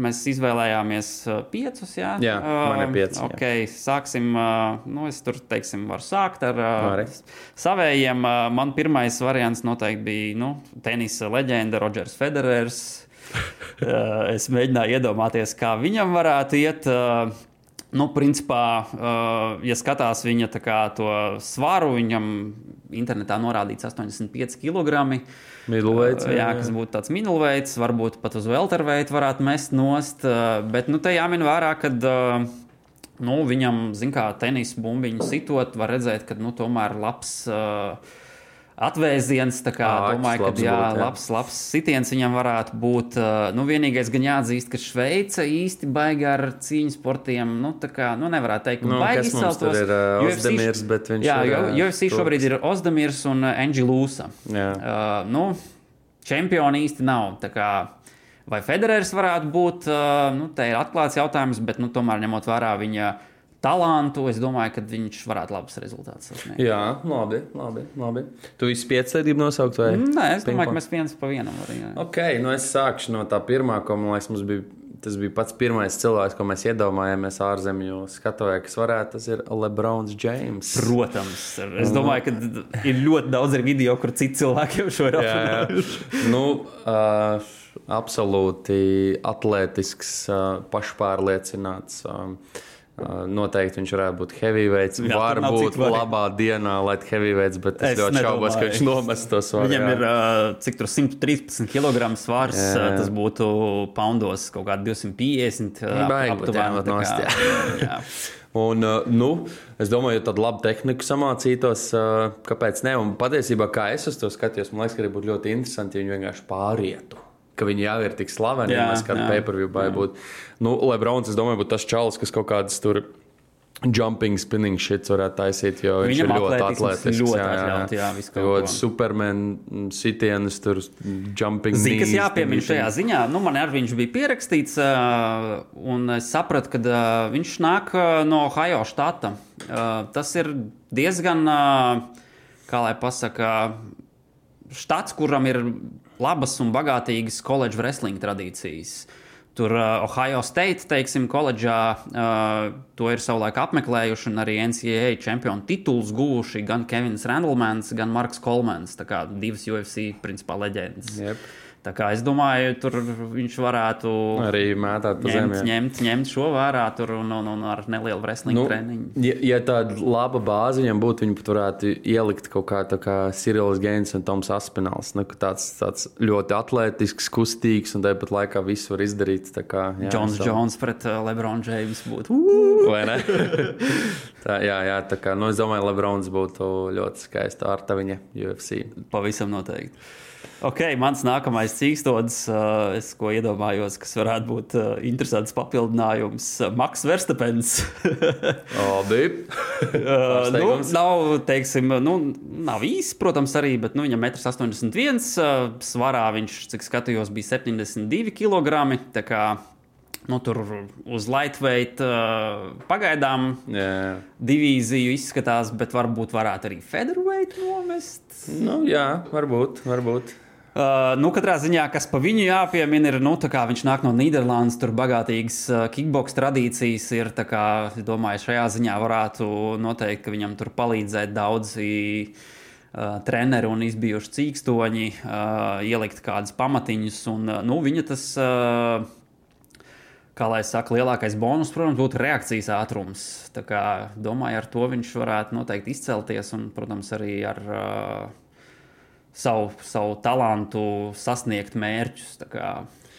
mēs izvēlējāmies piecus. Jā, jā man ir pieci. Uh, okay, sāksim, uh, nu, es tur, teiksim, varu sākt ar uh, savējiem. Man pirmais variants noteikti bija nu, tenisa leģenda Rodžers Federers. es mēģināju iedomāties, kā viņam varētu iet. Nu, principā, uh, ja skatās viņa kā, to svaru, viņam internetā norādīts 85 kg. Middleweights, jā, jā, kas būtu tāds middleweights, varbūt pat uz welterweight varētu mest nost. Uh, bet nu, te jāmin vērā, ka uh, nu, viņam, zin kā, tenisa bumbiņu sitot, var redzēt, ka nu, tomēr labs. Uh, atvēziens. Kā, à, domāju, ka jā, būt, jā. labs, labs sitiens viņam varētu būt. Nu, vienīgais gan jāatzīst, ka Šveice īsti baigā ar cīņu sportiem. Nu, kā, nu, nevarētu teikt, ka nu, baigi izceltos. Ir uh, Ozdemirs, bet viņš jā, ir. Jā, UFC šobrīd ir Ozdemirs un Anģi Lūsa. Uh, nu, čempioni īsti nav. Vai Federers varētu būt, uh, nu, te ir atklāts jautājums, bet nu, tomēr ņemot vērā viņa talantu, es domāju, ka viņš varētu labus rezultātus sasniegt. Jā, labi. labi, labi. Tu esi pieci gribi nosaukt, vai? Nē, es domāju, ka mēs viens pa vienam varam. Ok, nu es sākšu no tā pirmā, ko man liekas, mums bija. Tas bija pats pirmais cilvēks, ko mēs iedomājāmies ārzemju skatuvē, kas varētu. Tas ir Lebrons James. Protams, es domāju, ka ir ļoti daudz video, kur citi cilvēki jau šo ir apgājuši. nu, uh, absolūti atletisks, uh, pašpārliecināts. Uh, Noteikti viņš varētu būt heavyweights. Jā, Varbūt labā dienā, lai heavyweights, bet es, Es ļoti šaubos, ka nedomāju. viņš nomes to svaru. Viņam jā. ir cik tur 113 kg svars. Jā. Tas būtu poundos kaut kādi 250. uh, Baigi būtu jāņem tā kā- jā. Un, nu, es domāju, ja tādu labu tehniku samācītos, kāpēc ne? Un patiesībā, kā es uz to skatījos, man liekas, ka arī būtu ļoti interesanti, ja viņi vienkārši pārietu. Ka viņi jau ir tik slaveni, ja Jā, mēs kādā jā. pay-per-view būtu. Nu, Lebrons, es domāju, būtu tas čalis, kas kaut kādas tur. Jumping, spinning shit varētu taisīt, jo viņš Viņam ir ļoti atletisks. ļoti atļaut, jā, kaut Ļoti ko. superman sitienus, tur jumping. Zini, kas jāpiemina šajā ziņā? Nu, man arī viņš bija pierakstīts, un es sapratu, ka viņš nāk no Ohio štata. Tas ir diezgan, kā lai pasakā, štats, kuram ir labas un bagātīgas koledžas wrestling tradīcijas. Tur uh, Ohio State, teiksim, koledžā uh, to ir savulaik apmeklējuši, un arī NCAA čempionu titulus guvuši gan Kevins Randlemans, gan Marks Kolmans. Tā kā divas UFC principā leģendas. Jep. Tā kā es domāju, tur viņš varētu Arī mētāt pa ņemt, zemi. ņemt, ņemt šo vērā tur un, un, un ar nelielu wrestling Nu, treniņu. ja, ja tāda laba bāze viņam būtu, viņi pat varētu ielikt kaut kā tā kā Sirius Gaines un Toms Aspināls. Nu, tāds, tāds ļoti atletisks, kustīgs un tāpat laikā viss var izdarīt. tā Kā, jā, Džons so- Jones pret uh, Lebron James būtu. Vai ne? tā, jā, jā, tā kā, nu, es domāju, Lebrons būtu ļoti skaista ar viņa UFC. Pavisam noteikti. Ok, mans nākamais cīkstots, uh, es ko iedomājos, kas varētu būt uh, interesants papildinājums. Uh, Maks Verstapens. Labi. Uh, nu, nav, teiksim, nu, nav īsi, protams, arī, bet nu, viņam 1,81 m. Svarā viņš, cik skatījos, bija 72 kg. Nu, tur uz lightweight uh, pagaidām Jā. divīziju izskatās, bet varbūt varētu arī featherweight nomest. Nu, jā, varbūt. varbūt. Uh, nu, katrā ziņā, kas pa viņu jāpiemina, ir, nu, kā viņš nāk no Nīderlandes, tur bagātīgas uh, kickbox tradīcijas ir. Kā, domāju, šajā ziņā varētu noteikt, ka viņam tur palīdzēt daudzi uh, treneri un izbijuši cīkstoņi, uh, ielikt kādus pamatiņus. Un, uh, nu, viņa tas, uh, kā lai saka, lielākais bonus, protams, būtu reakcijas ātrums. Tā kā, domāju, ar to viņš varētu noteikti izcelties un, protams, arī ar. Uh, savu, savu talantu sasniegt mērķus. Tā kā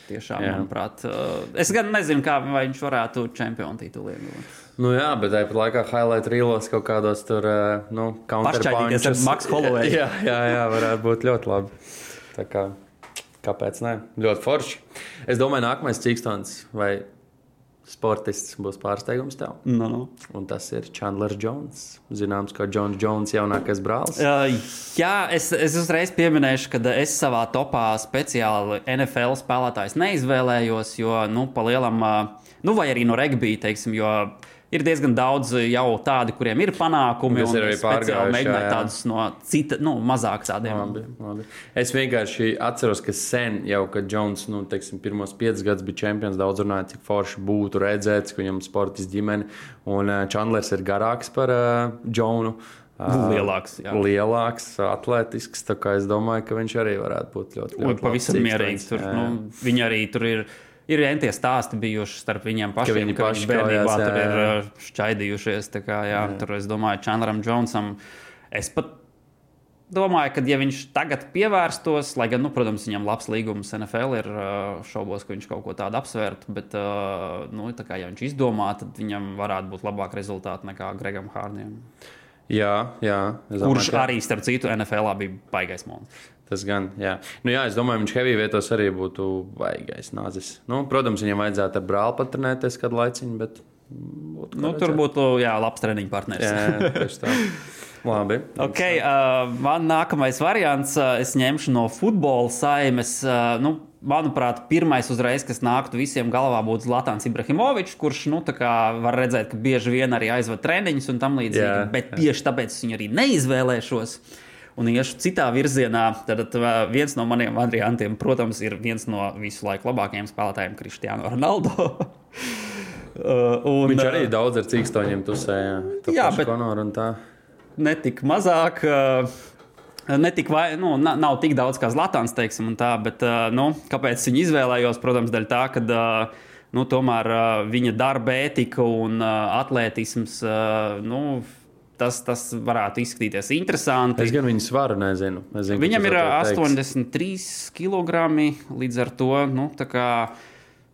Tiešām, Jā. Manuprāt, uh, es gan nezinu, kā viņš varētu čempionu titulu iegūt. Nu, jā, bet tāpat laikā highlight rīlos kaut kādos tur, eh, nu, Pašķaidīties ar counterpunches. Max Holloway. Jā, jā, jā, varētu būt ļoti labi. Tā kā, kāpēc ne? Ļoti forši. Es domāju, nākamais cīkstons vai sportists būs pārsteigums tev. Nu, nu. Un tas ir Chandler Jones. Zināms, ka Jones Jones jaunākais brālis. Uh, jā, es, es uzreiz pieminēšu, ka es savā topā speciāli NFL spēlētājs neizvēlējos, jo, nu, pa lielam, uh, nu, vai arī no regbija, teiksim, jo ir diezgan daudz jau tādi, kuriem ir panākumi. Arī es speciāli pārgājuši, mēģināju jā, tādus no cita, nu, mazāk tādiem. Labi, labi. Es vienkārši atceros, ka sen jau, kad Jones nu, teiksim, pirmos piecus gadus bija čempions, daudz runāja, cik forši būtu redzēt, ka viņam ir sports ģimene. Un uh, Chandlers ir garāks par uh, Džonu. Uh, Lielāks, jā. lielāks, atletisks. Es domāju, ka viņš arī varētu būt ļoti, ļoti pavisam mierīgs. Tur, Jā, nu, viņi arī tur ir. Ir entie stāsti bijuši starp viņiem pašiem, viņi ka viņi bērnībā jā, tur ir jā. uh, šķaidījušies. Kā, jā, jā. Tur es domāju, Chandleram Jonesam. Es pat domāju, ka ja viņš tagad pievērstos, lai gan, nu, protams, viņam labs līgums NFL ir, šaubos, ka viņš kaut ko tādu apsvērtu, bet, nu, tā kā ja viņš izdomā, tad viņam varētu būt labāk rezultāti nekā Gregam Hārniem. jā, jā. Es Kurš domāju, ka arī, starp citu, NFL bija baigais monstrs. Tas gan, jā. Nu, jā, es domāju, viņš heavy vietos arī būtu baigais nāzis. Nu, protams, viņam vajadzētu ar brāli patrenēties kādu laiciņu, bet. būtu Nu, tur būtu jā, labs treniņu partneris. Jā, tieši tā. Labi. Okay, uh, man nākamais variants, uh, es ņemšu no futbola saimes. Uh, nu, manuprāt, pirmais uzreiz, kas nāktu visiem galvā, būtu Latvijas Ibrahimovičs, kurš, nu, kā var redzēt, ka bieži vien arī aizved treniņus un tam līdzīgi. Bet jā. tieši tāpēc es viņu arī neizvēlēšos. Un iešu citā virzienā. Tad viens no maniem variantiem, protams, ir viens no visu laiku labākajiem spēlētājiem, Kristiāna Ronaldo. Un, Viņš arī daudz ar cīkstoņiem tusēja. Jā, bet- Konor un tā. netik mazāk. Netik vai, nu, na- nav tik daudz kā Zlatāns, teiksim, tā, bet nu, kāpēc viņu izvēlējos? Protams, dēļ tā, ka uh, nu, tomēr uh, viņa darba ētika un uh, atletisms. Uh, nu, Tas, tas varētu izskatīties interesanti. Es gan viņu svaru nezinu. Es zinu ka Viņam ir var teikt. 83 kg. Līdz ar to nu, tā kā,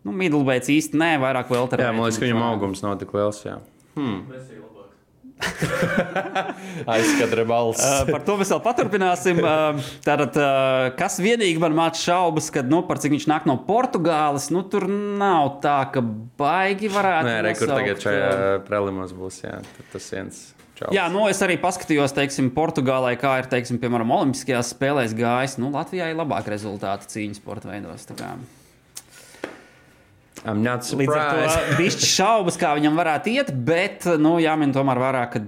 nu, middlebeids īsti nē, vairāk vēl tādā Jā, man liekas, ka viņam augums nav tik liels. Jā. Hmm. Aizskatra balss. Uh, par to mēs vēl paturpināsim. Uh, Tātad, uh, kas vienīgi man māca šaubas, ka, nu, par cik viņš nāk no Portugāles, nu, tur nav tā, ka baigi varētu. Nē, re, kur tagad uh, šajā prelimos būs. Jā, tas viens. Čals. Jā, nu es arī paskatījos, teiksim, Portugālē, kā ir, teiksim, piemēram, Olimpiskajās spēlēs gājis. Nu, Latvijā ir labāk rezultāti cīņas sporta veidos. tā kā. I'm not Līdz ar to bija šaubas, kā viņam varētu iet, bet nu, jāmin tomēr vērā, ka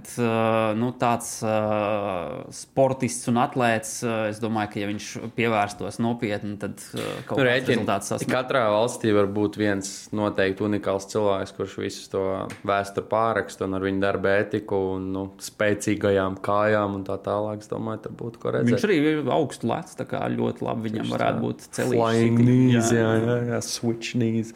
nu, tāds uh, sportists un atlēts, uh, es domāju, ka ja viņš pievērstos nopietni, tad uh, kaut Nu, kāds rezultāts sasniegts. Katrā valstī var būt viens noteikti unikāls cilvēks, kurš visu to vēsturi pāraksta un ar viņu darba ētiku un nu, spēcīgajām kājām un tā tālāk. Es domāju, tur būtu ko redzēt. Viņš arī ir augstu lēts, tā kā ļoti labi viņam varētu būt Flying celīgs. knees, jā, jā, jā, switch knees.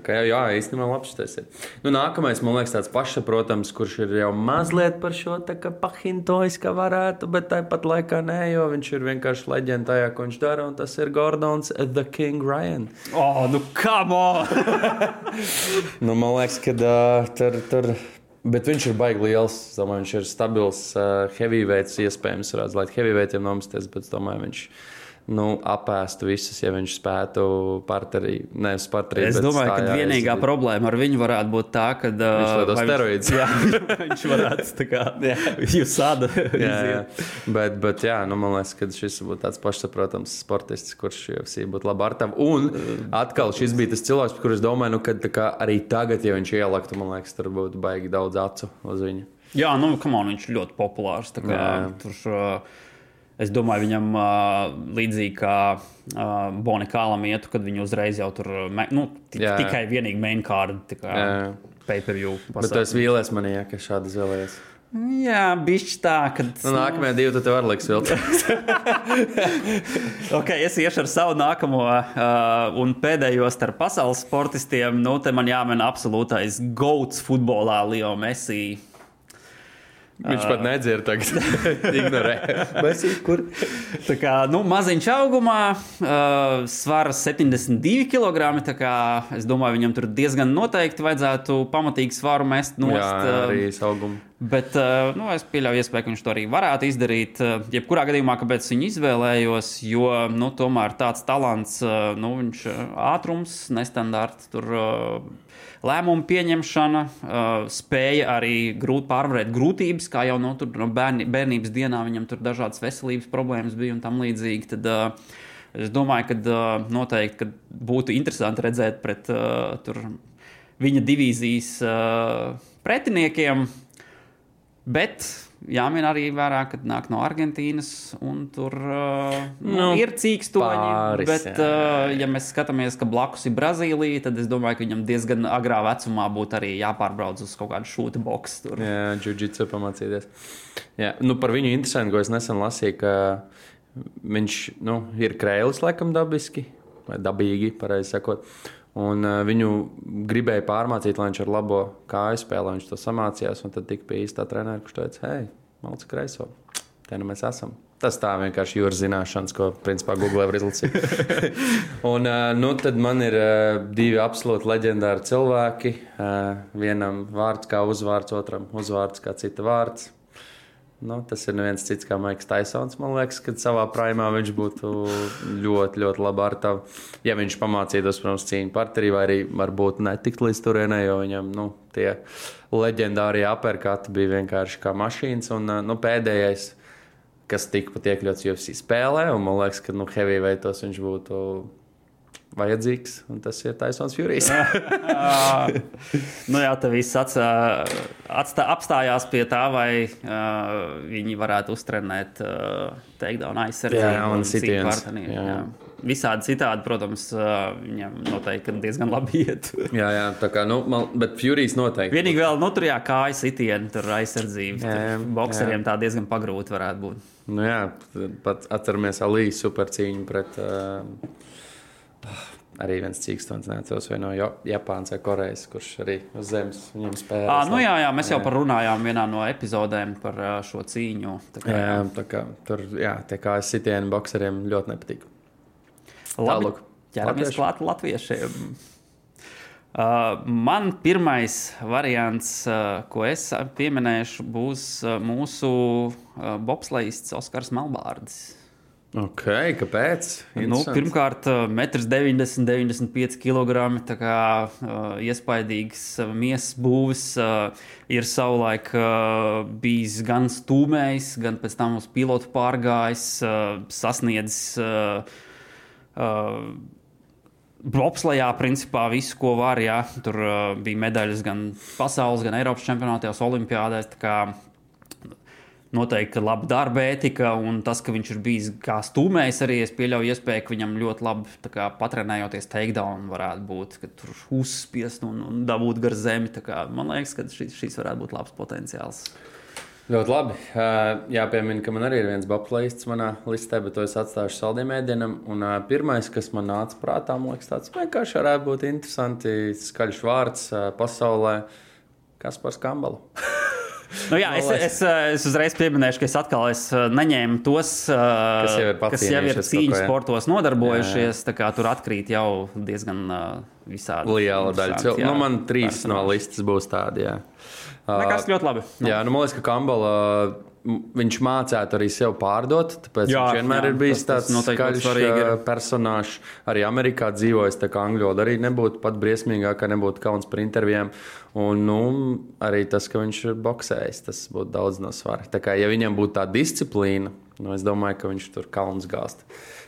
Kā jā, īstenībā labs tas ir. Nu, nākamais, man liekas, tāds pašsaprotams, kurš ir jau mazliet par šo tā kā pahintojis, ka varētu, bet tāpat laikā nē, jo viņš ir vienkārši leģenda tajā, ko viņš dara, un tas ir Gordons The King Ryan. Oh, nu, come on! Nu, man liekas, ka uh, tur, tur. Bet viņš ir baigi liels. Es domāju, viņš ir stabils, uh, heavyweights. Iespējams, varētu būt heavyweightiem nomesties, bet es domāju, viņš nu, apēstu visus, ja viņš spētu parterī. Nevis parterī. Es domāju, ka stājā vienīgā aiziet. problēma ar viņu varētu būt tā, ka uh, Viņš lieto vai steroīdus. Jā, viņš varētu kā jūs sāda. Jā, jā. Bet, bet jā, nu, man liekas, ka šis būtu tāds pašsaprotams sportists, kurš UFC būtu labi ar tevi. Un atkal šis bija tas cilvēks, es domāju, nu, ka kā arī tagad, ja viņš ielaktu, man liekas, tur būtu baigi daudz acu uz viņu. Jā, nu, on, viņš ir ļoti populārs. Kā, Jā. tur, uh, es domāju, viņam uh, līdzīgi kā uh, Bonikālam ietu, kad viņi uzreiz jau tur nu, ti- Jā. tikai vienīgi main Jā. pay-per-view. Bet tu esi vīlies manī, ja, ka šādi izvēlējies. Jā, bišķi tā, ka. Nu, nākamajā divi, tad tev var liks vilkt. Ok, es iešu ar savu nākamo uh, un pēdējo starp pasaules sportistiem. Nu, te man jāmin absolūtais gauts futbolā, Leo Messi. Viņš pat nedzird, tagad ignorē. Tā kā nu, maziņš augumā, uh, svars 72 kg. Es domāju, viņam tur diezgan noteikti vajadzētu pamatīgi svaru mest arī saugumu. Bet uh, nu, es pieļauju, iespēju, ka viņš to arī varētu izdarīt. Jebkurā gadījumā, kāpēc viņu izvēlējos, jo nu, tomēr tāds talants, nu, viņš ātrums, nestandarts, tur uh, lēmumu pieņemšana, uh, spēja arī grūt, pārvarēt grūtības, kā jau no, tur, no bērni, bērnības dienā viņam tur dažādas veselības problēmas bija un tam līdzīgi. Tad, uh, Es domāju, ka uh, noteikti ka būtu interesanti redzēt pret uh, tur, viņa divīzijas uh, pretiniekiem. Bet jāmin arī vērā, ka nāk no Argentīnas un tur uh, nu, Nu, ir cīkstoņi. pāris, bet, uh, ja mēs skatāmies, ka blakus ir Brazīlija, tad es domāju, ka viņam diezgan agrā vecumā būtu arī jāpārbrauc uz kaut kādu boksu. Tur. Jā, jiu-jitsu pamācīties. Jā, nu, par viņu interesanti, ko es nesen lasīju, ka viņš nu, ir krēlis, laikam, dabiski, vai dabīgi, pareizi sakot. Un uh, viņu gribēja pārmācīt, lai viņš ar labo kāju spēlē, viņš to samācījās. Un tad tika pie īstā trenera, kurš teica, hei, malci kreiso, te nu mēs esam. Tas tā vienkārši jūras zināšanas, ko principā Google var izlasīt. un uh, nu, tad man ir uh, divi absolūti leģendāri cilvēki. Uh, vienam vārds kā uzvārds, otram uzvārds kā cita vārds. Nu, tas ir neviens cits kā Maiks Taisons. Man liekas, ka savā primā viņš būtu ļoti, ļoti labi ar tavu. Ja viņš pamācītos, protams, cīņu partnerī, vai arī varbūt netikt līdz turienei, jo viņam nu, tie leģendārie aperkati bija vienkārši kā mašīnas. Un nu, pēdējais, kas tika pat iekļauts UFC spēlē, un man liekas, ka nu, heavyweightos viņš būtu vajadzīgs, un tas ir Taisons Furijs. nu, jā, tā viss atstā, atstā, apstājās pie tā, vai uh, viņi varētu uztrenēt uh, takedown aizsardzību. Jā, un jā. jā. Visādi citādi, protams, uh, viņam noteikti diezgan labi iet. jā, jā, tā kā, nu, man, bet Furijs noteikti. Vienīgi vēl, nu, tur jā, kājas sitieni, tur aizsardzība. Jā, jā, Tur bokseriem tā diezgan pagrūti varētu būt. Nu, jā, pat atceramies Alīs supercīņu pret uh, arī viens cīkstons neatceros vai no Japānas vai Korejas, kurš arī uz zemes viņam spēlē. À, nu jā, jā, mēs jau par runājām vienā no epizodēm par šo cīņu. Tā kā, Jā, tā kā tur, jā, tie kā sitieni bokseriem ļoti nepatīk. Labi, ķeramies klāt latviešiem. Uh, man pirmais variants, uh, ko es pieminēšu, būs uh, mūsu uh, bobslēgists Oskars Melbārdis. Ok, kāpēc? Nu, pirmkārt, uh, 1,90 m, 95 kg. Tā kā uh, iespaidīgs uh, miesas būvis, uh, ir savulaik uh, bijis gan stūmējis, gan pēc tam uz pilotu pārgājis, uh, sasniedzis. Uh, uh, Bobslējā, principā, visu, ko var. Jā. Tur uh, bija medaļas gan pasaules, gan Eiropas čempionātās, olimpiādēs. Noteikti laba darba etika, un tas, ka viņš ir bijis kā stūmējs, arī es pieļauju iespēju, ka viņam ļoti labi kā, patrenējoties takedown, varētu būt, ka tur uzspiest un, un dabūt gar zemi. Kā, man liekas, ka šis, šis varētu būt labs potenciāls. Ļoti labi. Uh, jāpiemina, ka man arī ir viens bobslēgts manā listē, bet to es atstāšu saldiem ēdienam. Un uh, pirmais, kas man nāca prātā, man liekas, tāds vienkārši varētu būt interesanti, skaļš vārds uh, pasaulē. Kas par skambalu? Nu, jā, es, es, es uzreiz pieminēšu, ka es atkal es uh, neņēmu tos, uh, Kas jau ir kas jau ir kaut ko, sportos nodarbojušies. tā kā Tur atkrīt jau diezgan uh, visādi. Liela daļa cilvēku. Nu, man trīs no personāži. listas būs tādi. Jā. Nekas ļoti labi. Jā, nu, man liekas, ka Kambala. Viņš mācītu arī sev pārdot, tāpēc Jā, jā, viņš vienmēr jā, ir bijis tas- tāds skaļš personāžs. Arī Amerikā dzīvojis, tā kā angļu valoda arī nebūtu pat briesmīgāk, ka nebūtu kauns par intervijām. Un nu, arī tas, ka viņš ir boxējis, tas būtu daudz no svara. Tā kā ja viņam būtu tā disciplīna, nu, es domāju, ka viņš tur kauns gāzt.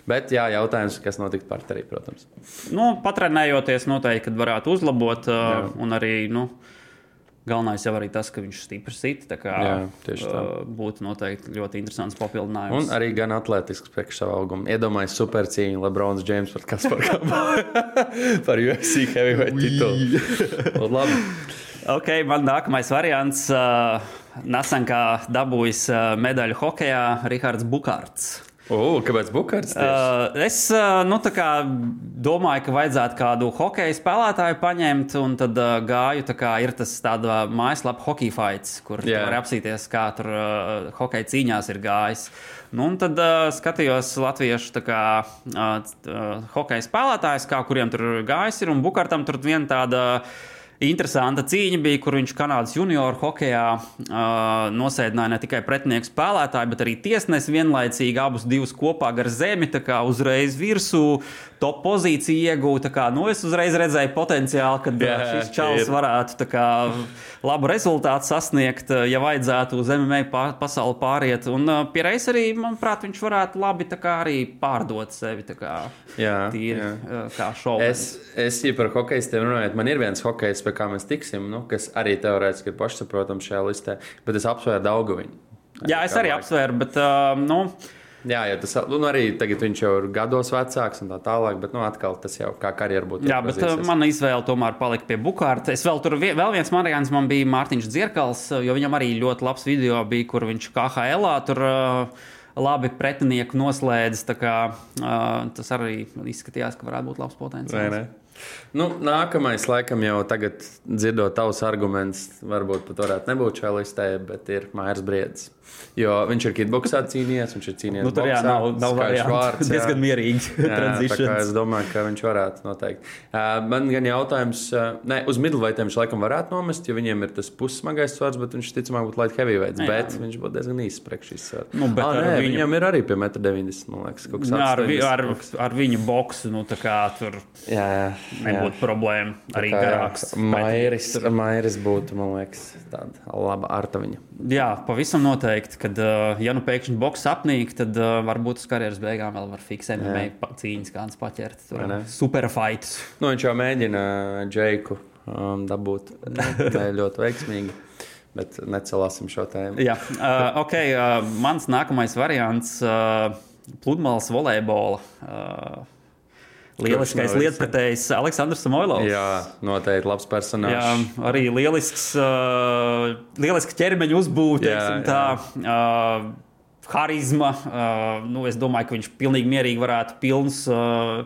Bet jā, jautājums, kas notiks partnerī, protams. Nu, patrenējoties, noteikti kad varētu uzlabot. Uh, un arī nu, galvenais jau arī tas, ka viņš stipri sit. tā Kā, Jā, tieši tā. būtu noteikti ļoti interesants Un papildinājums. arī gan atletisks priekš savu augumu. Iedomājieties, supercīņu Lebrons Džeims par Kasparu par UFC heavyweight titulu. Labi. Ok, man nākamais variants. Uh, Nesen kā dabūjis medaļu hokeja Rihards Bukārts. O, kāpēc Bukārts? Uh, es uh, nu, kā domāju, ka vajadzētu kādu hokeja spēlētāju paņemt, un tad uh, gāju. Kā ir tas tāda mājaslapa Hockey Fights, kur yeah. var apsīties, kā tur uh, hokeja cīņās ir gājis. Nu, un tad uh, skatījos latviešu kā, uh, uh, hokeja spēlētājus, kā kuriem tur gājis ir, un Bukārtam tur viena tāda. Interesanta cīņa bija, kur viņš Kanādas junioru hokeja uh, nosēdināja ne tikai pretinieku spēlētāju, bet arī tiesnesi vienlaicīgi abus divus kopā gar zemi, tā kā uzreiz virsū, top pozīciju iegūta. Kā, nu, es uzreiz redzēju potenciālu, ka Jā, šis ir. varētu kā, labu rezultātu sasniegt, ja vajadzētu uz MMA pasauli pāriet. Un uh, pierreiz arī, manuprāt, viņš varētu labi tā kā, arī pārdot sevi kā, Jā, tīri, jā. kā šovu. Es, es ja par hokeistiem runāju, man ir viens hokejs, pie kā mēs tiksim, nu, kas arī teorētiski ir pašsaprotams šajā listē, bet es apsvēru Daugaviņu. Jā, es arī apsvēru, bet uh, nu, Jā, jau tas nu, arī tagad viņš jau ir gados vecāks un tā tālāk, bet nu, atkal tas jau kā karjeras būtu. Jā, bet uh, mana izvēle tomēr palika pie Bukārta. Es vēl tur vie- vēl viens variants man bija Mārtiņš Dzirkals, jo viņam arī ļoti labs video bija, kur viņš KHL tur uh, labi pretinieku noslēdz. tā Kā, uh, tas arī izskatījās, ka varētu būt labs potenciāls. ne? Nu, nākamais, laikam, jau tagad dzirdot tavus argumentus, varbūt pat varētu nebūt šajā listē, bet ir Mairs Briedis. Jo viņš ir kitboksā cīnījies, viņš ir cīnījies. Nu, tur jā, boksā, nav, nav vārds, jā. diezgan mierīgi. Jā, es domāju, ka viņš varētu noteikti. Uh, man gan jautājums, uh, ne, uz midlveightiem viņš laikam varētu nomest, jo viņiem ir tas pussmagais svars, bet viņš ticamāk būtu light heavyweights, Jā. bet viņš būtu diezgan īsts priekš šīs svars. Nu, bet ah, nē, viņu- viņam ir arī pie 1,90 m, man liekas, kaut kas Jā, ar, vi, 80 ar, ar viņu boksu nu, tā kā tur Jā, jā. Nebūtu problēma. Arī garāks. Mairis, Mairis būtu, man liekas, tāda laba arta viņa. Jā, pavisam noteikti. Kad, uh, ja nu pēkšņi boks apnīk, tad uh, varbūt uz karjeras beigām vēl var fiksēt MMA cīņas kādas paķert. Superfights. Nu, viņš jau mēģina Džeiku um, dabūt ļoti veiksmīgi, bet necelāsim šo tēmu. Jā, uh, ok. Uh, mans nākamais variants uh, - pludmales volejbola. Uh, Lieliskais lietpratējs Aleksandrs Samoilovs. Jā, noteikti labs Jā, personāžs. arī lielisks, uh, lieliska ķermeņa uzbūve, Jā, teiksim tā. Uh, Harizma. Uh, nu, es domāju, ka viņš pilnīgi mierīgi varētu pilns uh,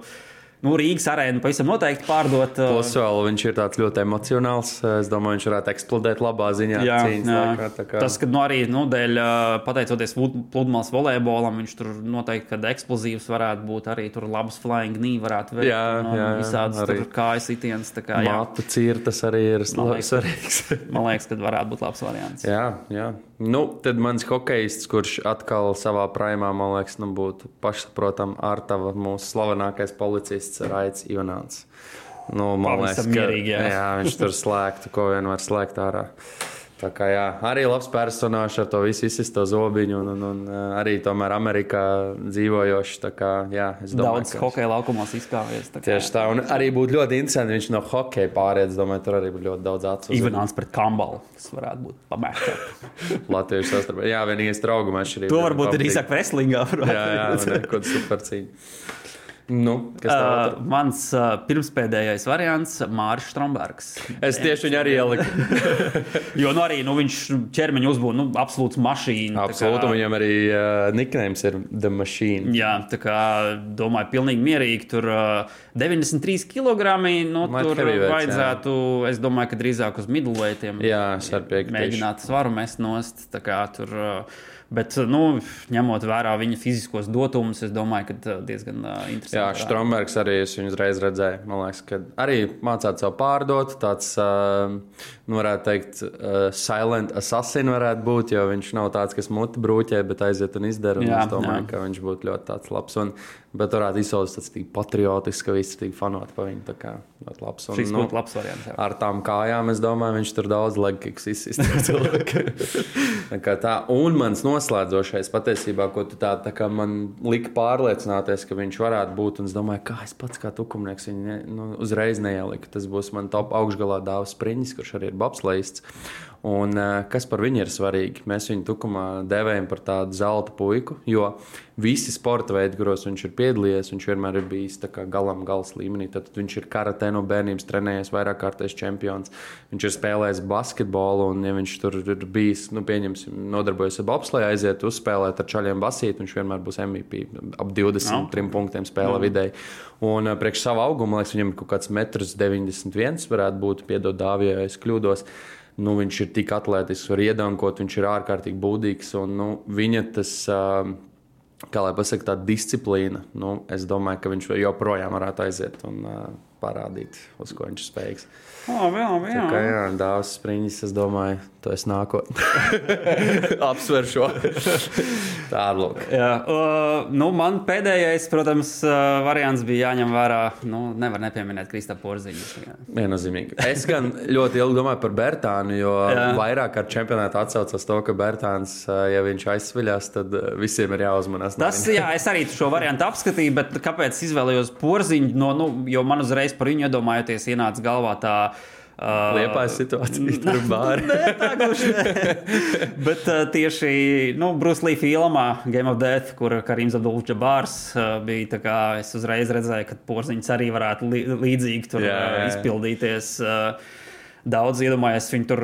nu, Rīgas arēnu pavisam noteikti pārdot. uh, Plus vēl viņš ir tāds ļoti emocionāls. Es domāju, viņš varētu eksplodēt labā ziņā. Jā, cīņas jā. laikā, tā kā- Tas, ka nu, arī nu, dēļ, ā, pateicoties pludmales volejbolam, viņš tur noteikti kad eksplozīvs varētu būt. Arī tur labs flying knee varētu jā, jā, visādas arī. kājas sitienas. tā Kā, Mātu cirtas arī ir Man liekas, svarīgs. man liekas, ka varētu būt labs variants. jā, jā. Nu, tad mans hokejists, kurš atkal savā primā, man liekas, nu, būtu pašsaprotami ar tavu mūsu slavenākais policists Raits Junāns. Nu, man liekas, Pavisam ka mierīgi, jā. jā, viņš tur slēgtu, ko vien var slēgt ārā. Tā kā jā, arī labs personāžs ar to visu izsisto zobiņu, un, un, un ā, arī tomēr Amerikā dzīvojošs. Kā, jā, domāju, Daudz ka- hokeja laukumos izkāpies. tā kā- Tieši tā, un arī būtu ļoti interesanti, viņš no hokeja pāriet. Es domāju, tur arī būtu ļoti daudz uz Ivans pret Kambalu. Tas varētu būt pamēģinājums. Latvijas sastarpē. Jā, vienīgais draugu mašīna. To varbūt arī saka Veslingā. Jā, jā, jā kaut kāda supercīņa. Nu, kas tā Uh, mans uh, pirmspēdējais variants - Mārcis Strombergs. Es tieši viņu arī ieliku. Jo nu, arī nu, viņš ķermeņa uzbūvēja nu, absolūts mašīna. tā Absolūti, kā- viņam arī uh, nicknames ir The Machine. Jā, tā kā domāju, pilnīgi mierīgi. Tur uh, 93 kg. Nu, Might tur vajadzētu, es domāju, ka drīzāk uz. Jā, piekrītu. Mēģināt svaru mest nost. tā kā Tur, uh, bet, uh, nu, ņemot vērā viņa fiziskos dotumus, es domāju, ka uh, diezgan uh, interesanti. Jā. Strombergs arī es viņu uzreiz redzēju. Man liekas, ka arī mācīt sev pārdot. Tāds, nu, varētu teikt, silent assassin varētu būt, jo viņš nav tāds, kas muti brūķē, bet aiziet un izdara. Un Jā, es domāju, jā. ka viņš būtu ļoti labs. Un, bet varētu izsaukt tāds patriotisks, ka visi tik fanoti pa viņu. Ļoti labs. Un, Šis nu, būtu labs variants. jā. Ar tām kājām, es domāju, viņš tur daudz legiks izsmeļot. tā. Un mans noslēdzošais patiesībā, ko tu tā, tā kā man lika pārliecināties, ka viņš varētu būt. Un es domāju, kā es pats kā tukumnieks viņu ne, nu, uzreiz neieliku. Tas būs man top augšgalā dāvs Spriņģis, kurš arī ir bobslēgts. Un, eh, kas par viņu ir svarīgi? Mēs viņu tukumā devējam par tādu zelta puiku, jo visi sporta veidi, kuros viņš ir piedalījies, viņš vienmēr ir bijis galam gals līmenī. Tad viņš ir karatē no bērnības trenējies, vairāk kārtais čempions. Viņš ir spēlējis basketbolu, un, ja viņš tur ir bijis, nu, pieņemsim, nodarbojas ar bobsleju, aiziet uzspēlēt ar čaļiem basīt, viņš vienmēr būs MVP. Ap 23 Ok. punktiem spēlē vidēji. Un eh, priekš savu augumu, man liekas, viņam ir kaut kāds 1,91 m, varētu būt, piedod dāvijā, ja es kļūdos. Nu, viņš ir tik atletisks, var iedankot, viņš ir ārkārtīgi būdīgs. Un, nu, viņa tas, ā, kā lai pasakā, tā disciplīna, nu, es domāju, ka viņš joprojām varētu aiziet un ā, parādīt, uz ko viņš spējīgs. O, jā, jā. Kā jā, dāvāts spriņķis, es domāju, to es nākotnē apsveru šo tādu uh, nu, man pēdējais, protams, uh, variants bija jāņem vērā. Nu, nevar nepieminēt Kristapā Porziņu. Viennozīmīgi. Es gan ļoti ilgi domāju par Bertānu, jo Jā. vairāk ar čempionātu atsaucas to, ka Bertāns, ja viņš aizsviļās, tad visiem ir jāuzmanās. no Tas, jā, es arī šo variantu apskatīju, bet kāpēc izvēlējos porziņu? No, nu, jo man uzreiz par viņu iedomājoties, ienāca galvā tā. Uh, Liepājas situācija, tur bāra. Nē, tā gluži ne. Bet uh, tieši nu, Bruce Lee filmā Game of Death, kur Karims Abdul-Jabārs uh, bija, tā kā es uzreiz redzēju, ka porziņš arī varētu li līdzīgi tur Jā, jā, uh, jā. izpildīties. Uh, Daudz iedomājās viņu tur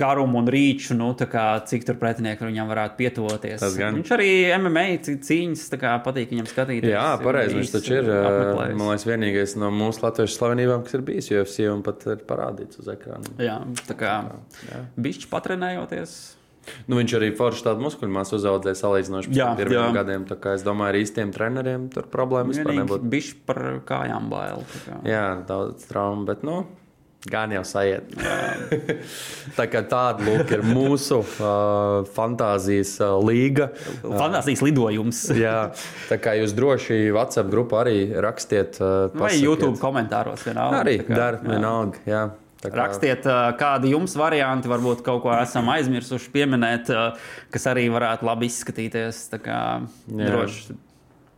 garumu un rīču, nu, kā, cik tur pretinieki viņam varētu pietuvoties. Viņš arī MMA cī- cīņas tā kā, patīk viņam skatīties. Jā, pareizi. Viņš taču ir. apmeklējis. Man liekas, vienīgais no mūsu latviešu slavenībām, kas ir bijis UFC un pat ir parādīts uz ekrāna. Jā, tā kā bišķi patrenējoties. Nu, viņš arī forši tādu muskuļu masu uzaudzēja salīdzinoši pēc pirmiem gadiem. Es domāju, ar īstiem treneriem tur problēmas nebūtu. bišķi par kājām bail. tā kā. Jā, daudz traumu, bet nu, gan jau sajiet. tā kā tāda lūk, ir mūsu uh, fantāzijas uh, līga. Fantāstisks lidojums. Jā, tā kā jūs droši WhatsApp grupā arī rakstiet. Uh, Vai pasakiet. YouTube komentāros vienalga. Arī dara, vienalga. Jā. Kā- Rakstiet, kādi jums varianti, varbūt kaut ko esam aizmirsuši pieminēt, kas arī varētu labi izskatīties. Droši.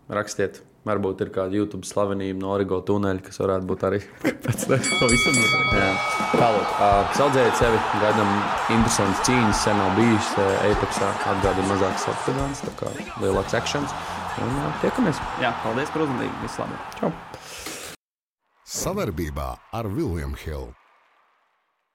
Rakstiet. Varbūt ir kāda YouTube slavenība no Origo tuneļa, kas varētu būt arī pēc tam. Jā. Tālāk, uh, saudzējiet sevi, gaidām interesantas cīņas, sen nav bijis uh, Apexā, atgādina mazāks apgādājums, tā kā lielāks akcents. Un uh, tiekamies! Jā, paldies par uzmanību. Vislabāk! Čau! Savarbībā ar Vilniņu Hildu.